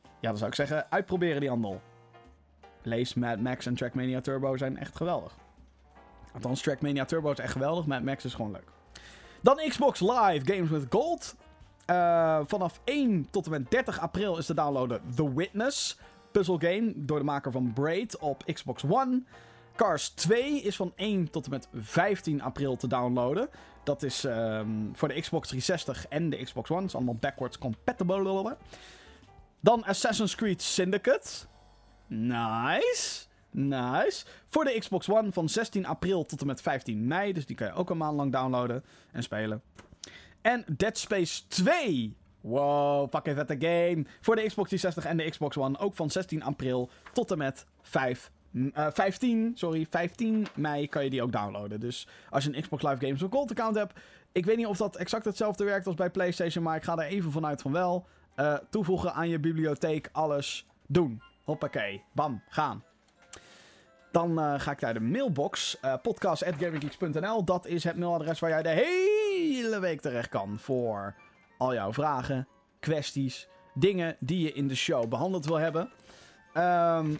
ja, dan zou ik zeggen, uitproberen die handel. Lees Mad Max en Trackmania Turbo zijn echt geweldig. Althans, Trackmania Turbo is echt geweldig. Mad Max is gewoon leuk. Dan Xbox Live Games with Gold. Uh, vanaf 1 tot en met 30 april is te downloaden The Witness. Puzzle game door de maker van Braid op Xbox One. Cars 2 is van 1 tot en met 15 april te downloaden. Dat is um, voor de Xbox 360 en de Xbox One. Het is allemaal backwards compatible. Dan Assassin's Creed Syndicate. Nice. Nice. Voor de Xbox One van 16 april tot en met 15 mei. Dus die kan je ook een maand lang downloaden en spelen. En Dead Space 2. Wow, pak even de game. Voor de Xbox 360 en de Xbox One. Ook van 16 april tot en met 5, uh, 15, sorry, 15 mei kan je die ook downloaden. Dus als je een Xbox Live Games of Gold account hebt. Ik weet niet of dat exact hetzelfde werkt als bij PlayStation. Maar ik ga er even vanuit van wel. Uh, toevoegen aan je bibliotheek, alles doen. Hoppakee, bam, gaan. Dan uh, ga ik naar de mailbox, uh, podcast.gaminggeeks.nl. Dat is het mailadres waar jij de hele week terecht kan voor al jouw vragen, kwesties, dingen die je in de show behandeld wil hebben. Um,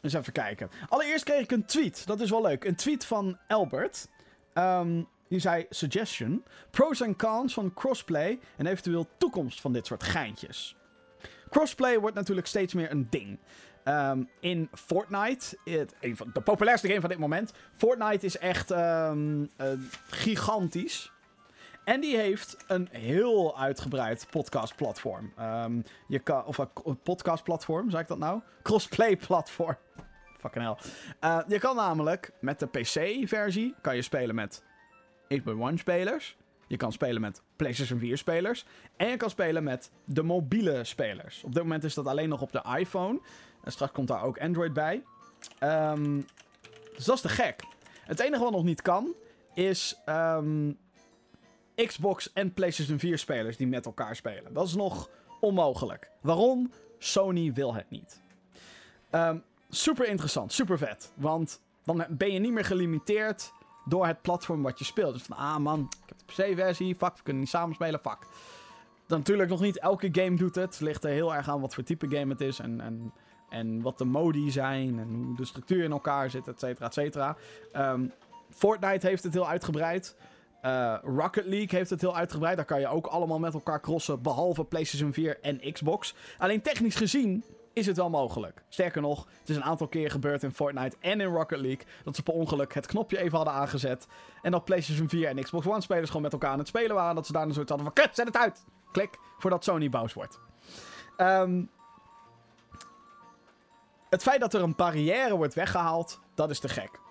eens even kijken. Allereerst kreeg ik een tweet, dat is wel leuk. Een tweet van Albert. Um, die zei suggestion, pros en cons van crossplay en eventueel toekomst van dit soort geintjes. Crossplay wordt natuurlijk steeds meer een ding. Um, in Fortnite, het, een van de populairste game van dit moment. Fortnite is echt uh, gigantisch. En die heeft een heel uitgebreid podcastplatform. Um, je kan, of een podcastplatform, zeg ik dat nou? Crossplay platform. Fucking hell. Uh, je kan namelijk met de PC-versie kan je spelen met Xbox spelers. Je kan spelen met PlayStation 4 spelers. En je kan spelen met de mobiele spelers. Op dit moment is dat alleen nog op de iPhone. En straks komt daar ook Android bij. Um, dus dat is te gek. Het enige wat nog niet kan, is um, Xbox en PlayStation 4 spelers die met elkaar spelen. Dat is nog onmogelijk. Waarom? Sony wil het niet. Um, super interessant, super vet. Want dan ben je niet meer gelimiteerd door het platform wat je speelt. Dus van, ah man, ik heb de PC-versie, fuck, we kunnen niet samenspelen, fuck. Dan natuurlijk nog niet elke game doet het. Het ligt er heel erg aan wat voor type game het is en, en, en wat de modi zijn en hoe de structuur in elkaar zit, et cetera, et cetera. Ehm, Fortnite heeft het heel uitgebreid. Uh, Rocket League heeft het heel uitgebreid. Daar kan je ook allemaal met elkaar crossen, behalve PlayStation 4 en Xbox. Alleen technisch gezien is het wel mogelijk. Sterker nog, het is een aantal keer gebeurd in Fortnite en in Rocket League dat ze per ongeluk het knopje even hadden aangezet. En dat PlayStation 4 en Xbox One spelers gewoon met elkaar aan het spelen waren. Dat ze daar een soort hadden van, kut, zet het uit! Klik, voordat Sony boos wordt. Um, het feit dat er een barrière wordt weggehaald, dat is te gek.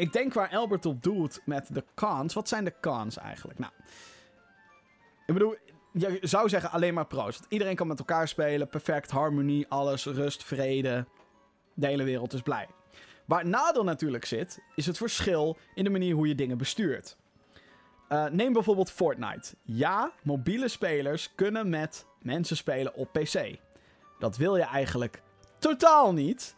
Ik denk waar Albert op doet met de cons. Wat zijn de cons eigenlijk? Nou, ik bedoel, je zou zeggen alleen maar pro's. Iedereen kan met elkaar spelen. Perfect, harmonie, alles, rust, vrede. De hele wereld is blij. Waar het nadeel natuurlijk zit, is het verschil in de manier hoe je dingen bestuurt. Uh, neem bijvoorbeeld Fortnite. Ja, mobiele spelers kunnen met mensen spelen op PC. Dat wil je eigenlijk totaal niet.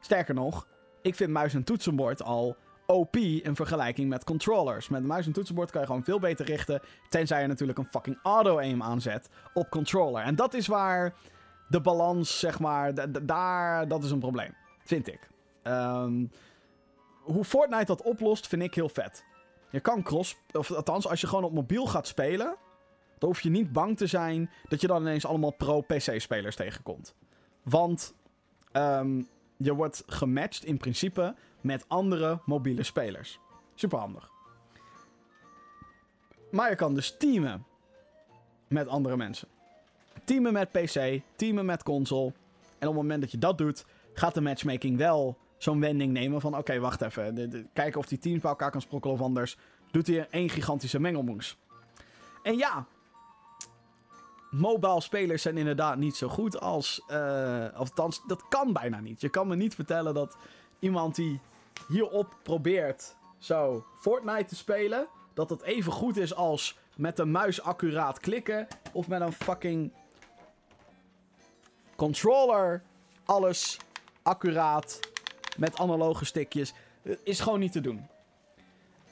Sterker nog, ik vind muis en toetsenbord al OP in vergelijking met controllers. Met muis en toetsenbord kan je gewoon veel beter richten. Tenzij je natuurlijk een fucking auto-aim aanzet op controller. En dat is waar de balans, zeg maar, daar, dat is een probleem. Vind ik. Um, hoe Fortnite dat oplost, vind ik heel vet. Je kan cross, of althans, als je gewoon op mobiel gaat spelen, dan hoef je niet bang te zijn dat je dan ineens allemaal pro-PC-spelers tegenkomt. Want um, je wordt gematcht in principe met andere mobiele spelers. Super handig. Maar je kan dus teamen met andere mensen. Teamen met PC, teamen met console. En op het moment dat je dat doet, gaat de matchmaking wel zo'n wending nemen van... Oké, wacht even. kijken of die teams bij elkaar kan sprokkelen of anders. Doet hij één gigantische mengelmoes. En ja, mobile spelers zijn inderdaad niet zo goed als. Uh, dat kan bijna niet. Je kan me niet vertellen dat iemand die hierop probeert zo Fortnite te spelen, dat het even goed is als met de muis accuraat klikken of met een fucking controller alles accuraat met analoge stickjes. Is gewoon niet te doen.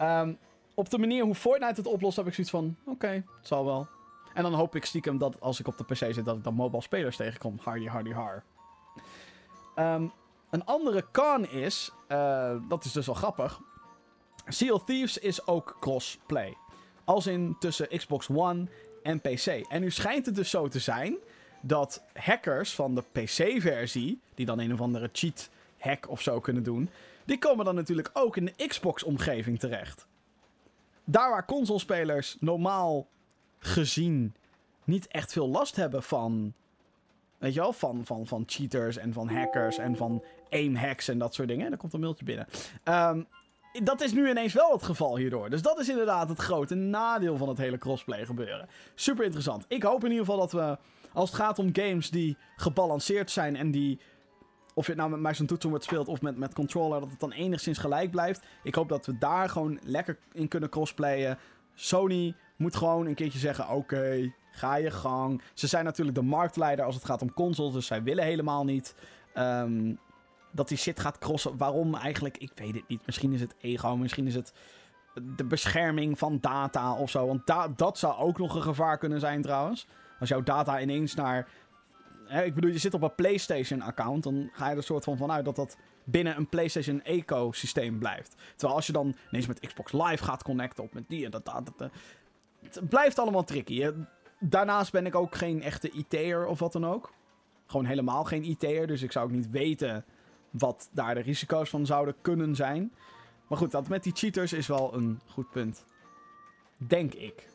Um, op de manier hoe Fortnite het oplost, heb ik zoiets van: oké, het zal wel. En dan hoop ik stiekem dat als ik op de PC zit, dat ik dan mobile spelers tegenkom. Hardy, hardy, har. Um, een andere con is, uh, dat is dus wel grappig. Sea of Thieves is ook crossplay. Als in tussen Xbox One en PC. En nu schijnt het dus zo te zijn dat hackers van de PC-versie, die dan een of andere cheat hack of zo kunnen doen, die komen dan natuurlijk ook in de Xbox-omgeving terecht. Daar waar consolespelers normaal gezien niet echt veel last hebben van. Weet je wel, van, van, van cheaters en van hackers en van aim hacks en dat soort dingen. Er komt een mailtje binnen. Um, dat is nu ineens wel het geval hierdoor. Dus dat is inderdaad het grote nadeel van het hele crossplay gebeuren. Super interessant. Ik hoop in ieder geval dat we, als het gaat om games die gebalanceerd zijn en die of je het nou met muis en toetsenbord speelt of met, met controller, dat het dan enigszins gelijk blijft. Ik hoop dat we daar gewoon lekker in kunnen crossplayen. Sony moet gewoon een keertje zeggen: oké, ga je gang. Ze zijn natuurlijk de marktleider als het gaat om consoles, dus zij willen helemaal niet um, dat die shit gaat crossen. Waarom eigenlijk? Ik weet het niet. Misschien is het ego, misschien is het de bescherming van data of zo. Want da dat zou ook nog een gevaar kunnen zijn trouwens. Als jouw data ineens naar. Hè, ik bedoel, je zit op een PlayStation-account. Dan ga je er soort van vanuit dat dat binnen een PlayStation-ecosysteem blijft. Terwijl als je dan ineens met Xbox Live gaat connecten. Of met die en dat. dat, dat, het blijft allemaal tricky. Daarnaast ben ik ook geen echte IT'er of wat dan ook. Gewoon helemaal geen IT'er. Dus ik zou ook niet weten wat daar de risico's van zouden kunnen zijn. Maar goed, dat met die cheaters is wel een goed punt. Denk ik.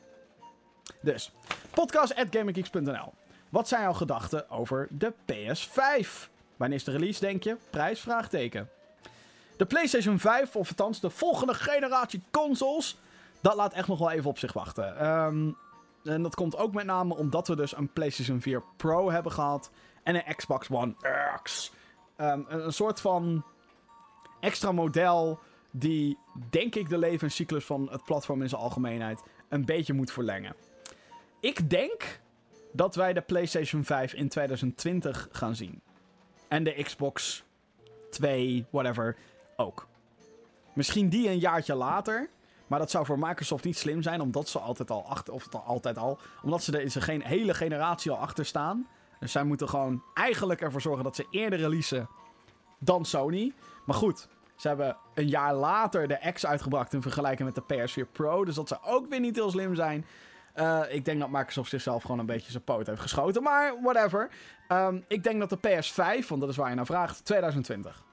Dus, podcast.gaminggeeks.nl. Wat zijn jouw gedachten over de PS5? Wanneer is de release, denk je? Prijs? Vraagteken. De PlayStation 5, of althans de volgende generatie consoles, dat laat echt nog wel even op zich wachten. Ehm, en dat komt ook met name omdat we dus een PlayStation 4 Pro hebben gehad en een Xbox One X. Ehm, een, een soort van extra model die, denk ik, de levenscyclus van het platform in zijn algemeenheid een beetje moet verlengen. Ik denk dat wij de PlayStation 5 in 2020 gaan zien. En de Xbox 2, whatever, ook. Misschien die een jaartje later. Maar dat zou voor Microsoft niet slim zijn, omdat ze altijd al achter, of altijd al, omdat ze er zijn hele generatie al achter staan. Dus zij moeten gewoon eigenlijk ervoor zorgen dat ze eerder releasen dan Sony. Maar goed, ze hebben een jaar later de X uitgebracht in vergelijking met de PS4 Pro. Dus dat zou ook weer niet heel slim zijn. Uh, ik denk dat Microsoft zichzelf gewoon een beetje zijn poot heeft geschoten. Maar whatever. Um, ik denk dat de PS5, want dat is waar je naar vraagt, 2020.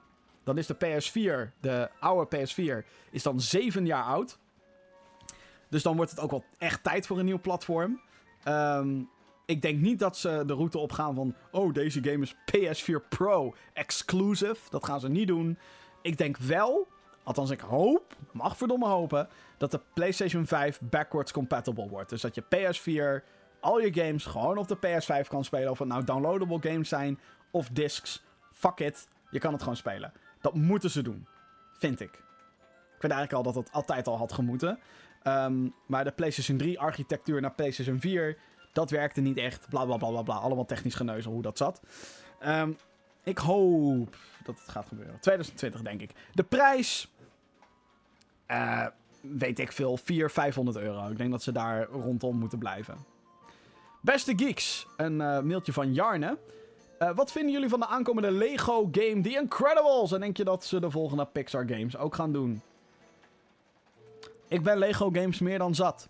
Dan is de PS4, de oude PS4, is dan 7 jaar oud. Dus dan wordt het ook wel echt tijd voor een nieuw platform. Um, ik denk niet dat ze de route opgaan van... Oh, deze game is PS4 Pro exclusive. Dat gaan ze niet doen. Ik denk wel, althans ik hoop, mag verdomme hopen... dat de PlayStation 5 backwards compatible wordt. Dus dat je PS4 al je games gewoon op de PS5 kan spelen. Of het nou downloadable games zijn of discs. Fuck it, je kan het gewoon spelen. Dat moeten ze doen. Vind ik. Ik vind eigenlijk al dat het altijd al had gemoeten. Um, maar de PlayStation 3 architectuur naar PlayStation 4 dat werkte niet echt. Bla bla bla bla bla. Allemaal technisch geneuzel hoe dat zat. Um, ik hoop dat het gaat gebeuren. 2020 denk ik. De prijs. Uh, weet ik veel. 400, 500 euro. Ik denk dat ze daar rondom moeten blijven. Beste geeks. Een uh, mailtje van Jarne. Uh, wat vinden jullie van de aankomende Lego game The Incredibles? En denk je dat ze de volgende Pixar games ook gaan doen? Ik ben Lego games meer dan zat.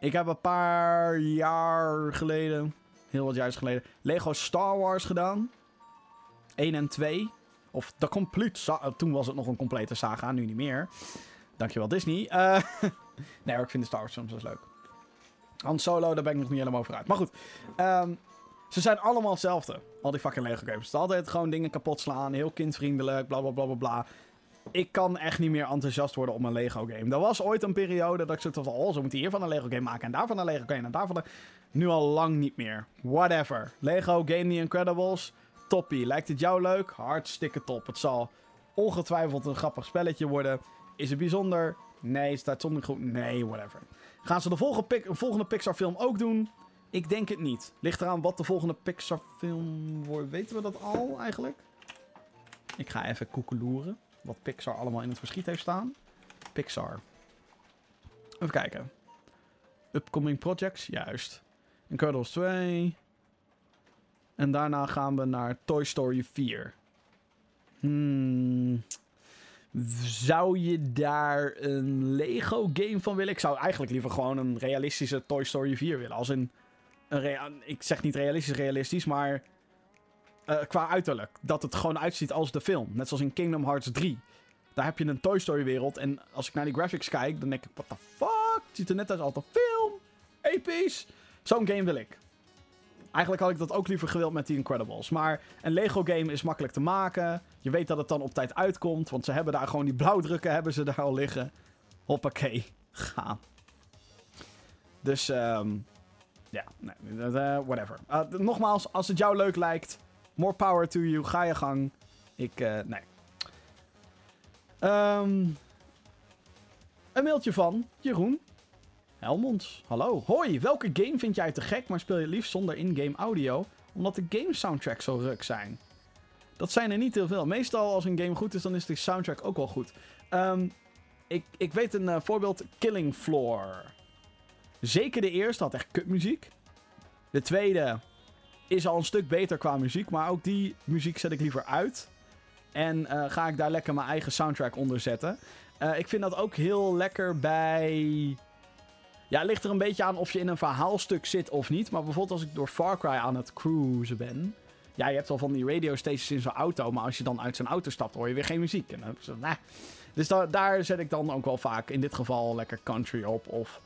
Ik heb een paar jaar geleden, heel wat jaar geleden, Lego Star Wars gedaan. 1 en 2. Of de complete eh, Toen was het nog een complete saga, nu niet meer. Dankjewel Disney. Uh, nee ik vind de Star Wars films dus leuk. Han Solo, daar ben ik nog niet helemaal over uit. Maar goed, um, ze zijn allemaal hetzelfde. Al die fucking Lego games. Het is altijd gewoon dingen kapot slaan, heel kindvriendelijk, bla bla bla bla bla ik kan echt niet meer enthousiast worden om een Lego game. Er was ooit een periode dat ik zo van, oh, ze moeten hiervan een Lego game maken en daarvan een Lego game en daarvan een... Nu al lang niet meer. Whatever. Lego Game The Incredibles, toppie. Lijkt het jou leuk? Hartstikke top. Het zal ongetwijfeld een grappig spelletje worden. Is het bijzonder? Nee. Staat zonder goed? Nee, whatever. Gaan ze de volgende, volgende Pixar film ook doen? Ik denk het niet. Ligt eraan wat de volgende Pixar film wordt. Weten we dat al eigenlijk? Ik ga even koekeloeren wat Pixar allemaal in het verschiet heeft staan. Pixar. Even kijken. Upcoming projects, juist. Incredibles 2. En daarna gaan we naar Toy Story 4. Hmm. Zou je daar een Lego game van willen? Ik zou eigenlijk liever gewoon een realistische Toy Story 4 willen. Als een, een ik zeg niet realistisch, realistisch, maar uh, qua uiterlijk. Dat het gewoon uitziet als de film. Net zoals in Kingdom Hearts 3. Daar heb je een Toy Story wereld. En als ik naar die graphics kijk, dan denk ik, what the fuck? Het ziet er net uit als een film. Episch. Zo'n game wil ik. Eigenlijk had ik dat ook liever gewild met die Incredibles. Maar een Lego game is makkelijk te maken. Je weet dat het dan op tijd uitkomt. Want ze hebben daar gewoon die blauwdrukken hebben ze daar al liggen. Hoppakee. Gaan. Dus, um, ja, nee, uh, whatever. Uh, nogmaals, als het jou leuk lijkt, More power to you. Ga je gang. Ik, uh, nee. Um, een mailtje van Jeroen Helmonds. Hallo. Hoi, welke game vind jij te gek, maar speel je liefst zonder in-game audio? Omdat de game soundtracks zo ruk zijn. Dat zijn er niet heel veel. Meestal als een game goed is, dan is de soundtrack ook wel goed. Um, ik, ik weet een uh, voorbeeld. Killing Floor. Zeker de eerste had echt kutmuziek. De tweede is al een stuk beter qua muziek. Maar ook die muziek zet ik liever uit. En uh, ga ik daar lekker mijn eigen soundtrack onder zetten. Uh, ik vind dat ook heel lekker bij. Ja, het ligt er een beetje aan of je in een verhaalstuk zit of niet. Maar bijvoorbeeld als ik door Far Cry aan het cruisen ben. Ja, je hebt al van die radio stations in zo'n auto. Maar als je dan uit zo'n auto stapt, hoor je weer geen muziek. En dan, zo. Dus da daar zet ik dan ook wel vaak, in dit geval, lekker country op. Of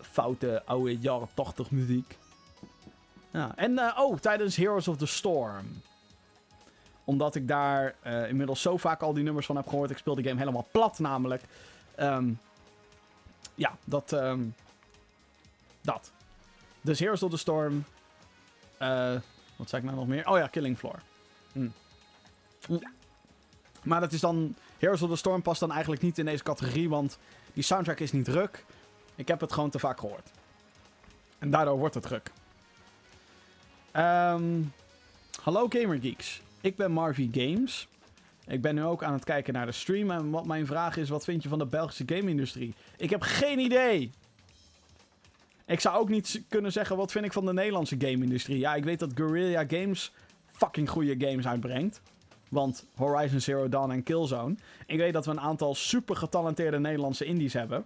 foute oude jaren 80 muziek. En uh, oh, tijdens Heroes of the Storm. Omdat ik daar uh, inmiddels zo vaak al die nummers van heb gehoord. Ik speel de game helemaal plat namelijk. Um, ja, dat... Um, dat. Dus Heroes of the Storm. Uh, wat zei ik nou nog meer? Oh ja, Killing Floor. Hm. Maar dat is dan... Heroes of the Storm past dan eigenlijk niet in deze categorie, want die soundtrack is niet ruk. Ik heb het gewoon te vaak gehoord. En daardoor wordt het ruk. Um, hallo Gamergeeks. Ik ben Marvy Games. Ik ben nu ook aan het kijken naar de stream. En wat mijn vraag is, wat vind je van de Belgische game-industrie? Ik heb geen idee. Ik zou ook niet kunnen zeggen, wat vind ik van de Nederlandse game-industrie? Ja, ik weet dat Guerrilla Games fucking goede games uitbrengt. Want Horizon Zero Dawn en Killzone. Ik weet dat we een aantal super getalenteerde Nederlandse indies hebben.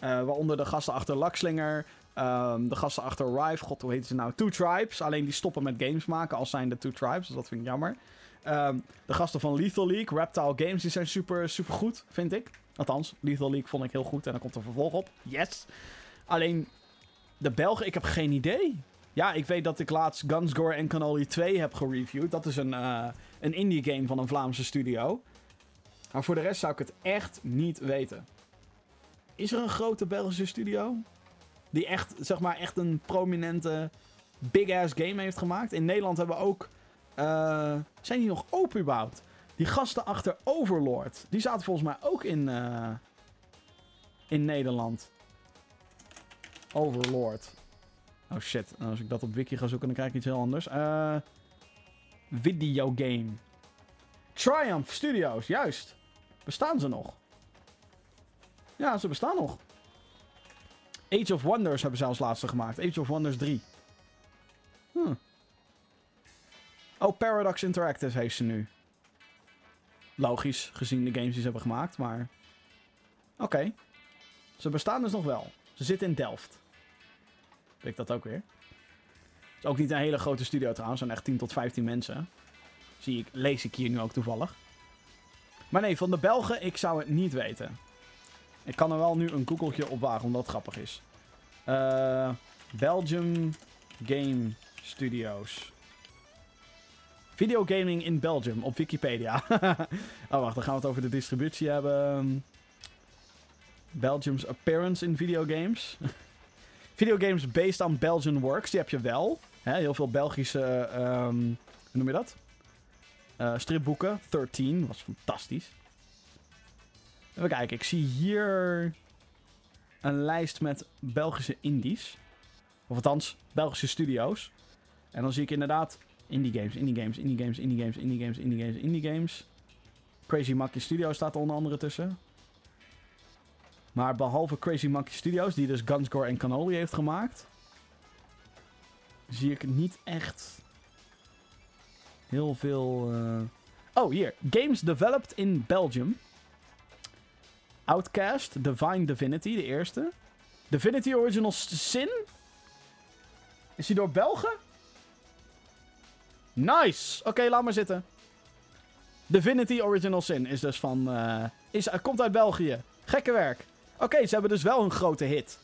Uh, waaronder de gasten achter Lakslinger, um, de gasten achter Rive, god hoe heet ze nou? Two Tribes. Alleen die stoppen met games maken als zijn de Two Tribes, dus dat vind ik jammer. Um, de gasten van Lethal League, Reptile Games, die zijn super, super goed, vind ik. Althans, Lethal League vond ik heel goed en dan komt er vervolg op. Yes! Alleen, de Belgen, ik heb geen idee. Ja, ik weet dat ik laatst Gunsgore en Cannoli 2 heb gereviewd. Dat is een, uh, een indie game van een Vlaamse studio. Maar voor de rest zou ik het echt niet weten. Is er een grote Belgische studio? Die echt, zeg maar, echt een prominente big-ass game heeft gemaakt. In Nederland hebben we ook... Uh, zijn die nog überhaupt? Die gasten achter Overlord. Die zaten volgens mij ook in... Uh, in Nederland. Overlord. Oh shit. Als ik dat op wiki ga zoeken, dan krijg ik iets heel anders. Uh, videogame. Triumph Studios, juist. Bestaan ze nog? Ja, ze bestaan nog. Age of Wonders hebben ze als laatste gemaakt. Age of Wonders 3. Hm. Oh, Paradox Interactive heeft ze nu. Logisch, gezien de games die ze hebben gemaakt, maar... Oké. Ze bestaan dus nog wel. Ze zitten in Delft. Weet ik dat ook weer. Het is ook niet een hele grote studio trouwens. Zijn echt 10 tot 15 mensen. Zie ik, lees ik hier nu ook toevallig. Maar nee, van de Belgen, ik zou het niet weten. Ik kan er wel nu een googeltje op wagen, omdat het grappig is. Uh, Belgium Game Studios. Videogaming in Belgium op Wikipedia. oh, wacht, dan gaan we het over de distributie hebben. Belgium's appearance in videogames. videogames based on Belgian works, die heb je wel. Hè, heel veel Belgische, um, hoe noem je dat? Uh, stripboeken. 13 was fantastisch. Even kijken, ik zie hier een lijst met Belgische indies. Of althans, Belgische studio's. En dan zie ik inderdaad indie games, indie games, indie games, indie games, indie games, indie games, indie games. Crazy Monkey Studios staat er onder andere tussen. Maar behalve Crazy Monkey Studios, die dus Gunscore en Cannoli heeft gemaakt, zie ik niet echt heel veel. Uh... Oh, hier. Games developed in Belgium. Outcast, Divine Divinity, de eerste. Divinity Original Sin? Is die door Belgen? Nice! Oké, laat maar zitten. Divinity Original Sin is dus van... Uh, is, uh, komt uit België. Gekke werk. Oké, ze hebben dus wel een grote hit.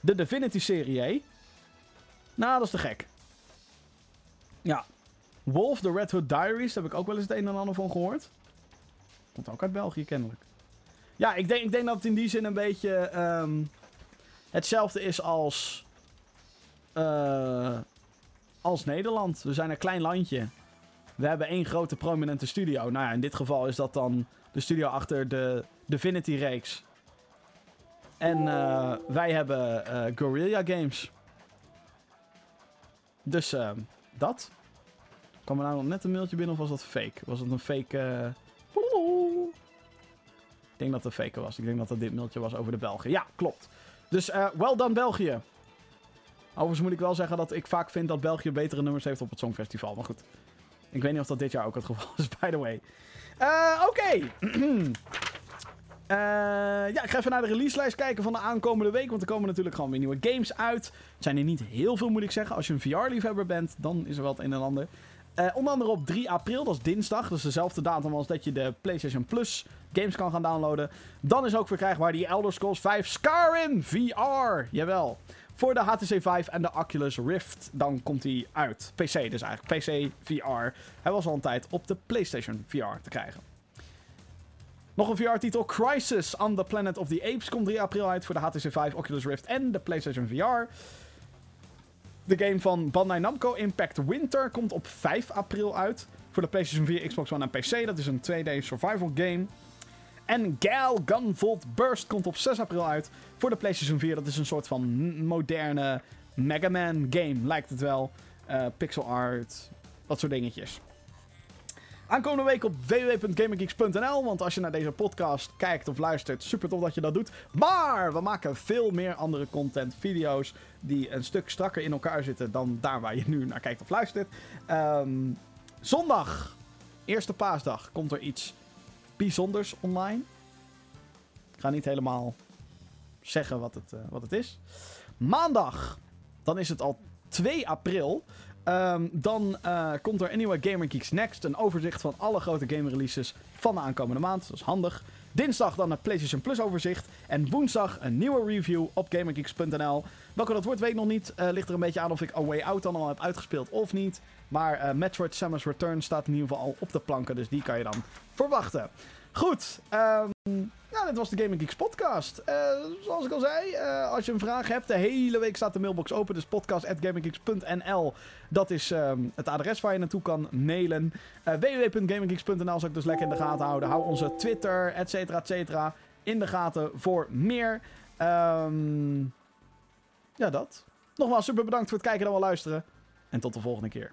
De Divinity-serie, Nou, dat is te gek. Ja. Wolf, The Red Hood Diaries, daar heb ik ook wel eens het een en ander van gehoord. Komt ook uit België, kennelijk. Ja, ik denk, ik denk dat het in die zin een beetje um, hetzelfde is als, uh, als Nederland. We zijn een klein landje. We hebben één grote prominente studio. Nou ja, in dit geval is dat dan de studio achter de Divinity-reeks. En uh, wij hebben uh, Games. Dus uh, dat. Kwam er nou net een mailtje binnen of was dat fake? Was het een fake... Ik denk dat het fake was. Ik denk dat dat dit mailtje was over de Belgen. Ja, klopt. Dus uh, well done België. Overigens moet ik wel zeggen dat ik vaak vind dat België betere nummers heeft op het Songfestival. Maar goed. Ik weet niet of dat dit jaar ook het geval is, by the way. Uh, Oké. Uh, ja, ik ga even naar de releaselijst kijken van de aankomende week. Want er komen natuurlijk gewoon weer nieuwe games uit. Het zijn er niet heel veel, moet ik zeggen. Als je een VR-liefhebber bent, dan is er wel het een en ander. Uh, onder andere op 3 april, dat is dinsdag. Dat is dezelfde datum als dat je de PlayStation Plus games kan gaan downloaden. Dan is ook verkrijgbaar die Elder Scrolls 5 Skyrim VR. Jawel. Voor de HTC 5 en de Oculus Rift. Dan komt hij uit. PC dus eigenlijk. PC VR. Hij was al een tijd op de PlayStation VR te krijgen. Nog een VR-titel. Crisis on the Planet of the Apes komt 3 april uit voor de HTC 5, Oculus Rift en de PlayStation VR. De game van Bandai Namco Impact Winter komt op 5 april uit. Voor de PlayStation 4, Xbox One en PC. Dat is een 2D survival game. En Gal Gunvolt Burst komt op 6 april uit. Voor de PlayStation 4. Dat is een soort van moderne Mega Man game, lijkt het wel. Uh, pixel art, dat soort dingetjes. Aankomende week op www.gamergeeks.nl. Want als je naar deze podcast kijkt of luistert, super tof dat je dat doet. Maar we maken veel meer andere content, video's die een stuk strakker in elkaar zitten dan daar waar je nu naar kijkt of luistert. Um, zondag, eerste paasdag, komt er iets bijzonders online. Ik ga niet helemaal zeggen wat het, uh, wat het is. Maandag, dan is het al 2 april. Um, dan uh, komt er nieuwe Gamer Geeks Next. Een overzicht van alle grote game releases van de aankomende maand. Dat is handig. Dinsdag dan een PlayStation Plus overzicht. En woensdag een nieuwe review op GamerGeeks.nl. Welke dat wordt weet ik nog niet. Uh, ligt er een beetje aan of ik A Way Out dan al heb uitgespeeld of niet. Maar uh, Metroid Samus Return staat in ieder geval al op de planken. Dus die kan je dan verwachten. Goed. Nou, dit was de Gaming Geeks podcast. Uh, zoals ik al zei, uh, als je een vraag hebt, de hele week staat de mailbox open. Dus podcast.gaminggeeks.nl. Dat is um, het adres waar je naartoe kan mailen. Uh, www.gaminggeeks.nl zal ik dus lekker in de gaten houden. Hou onze Twitter, et cetera, et cetera, in de gaten voor meer. Um, ja, dat. Nogmaals, super bedankt voor het kijken en wel luisteren. En tot de volgende keer.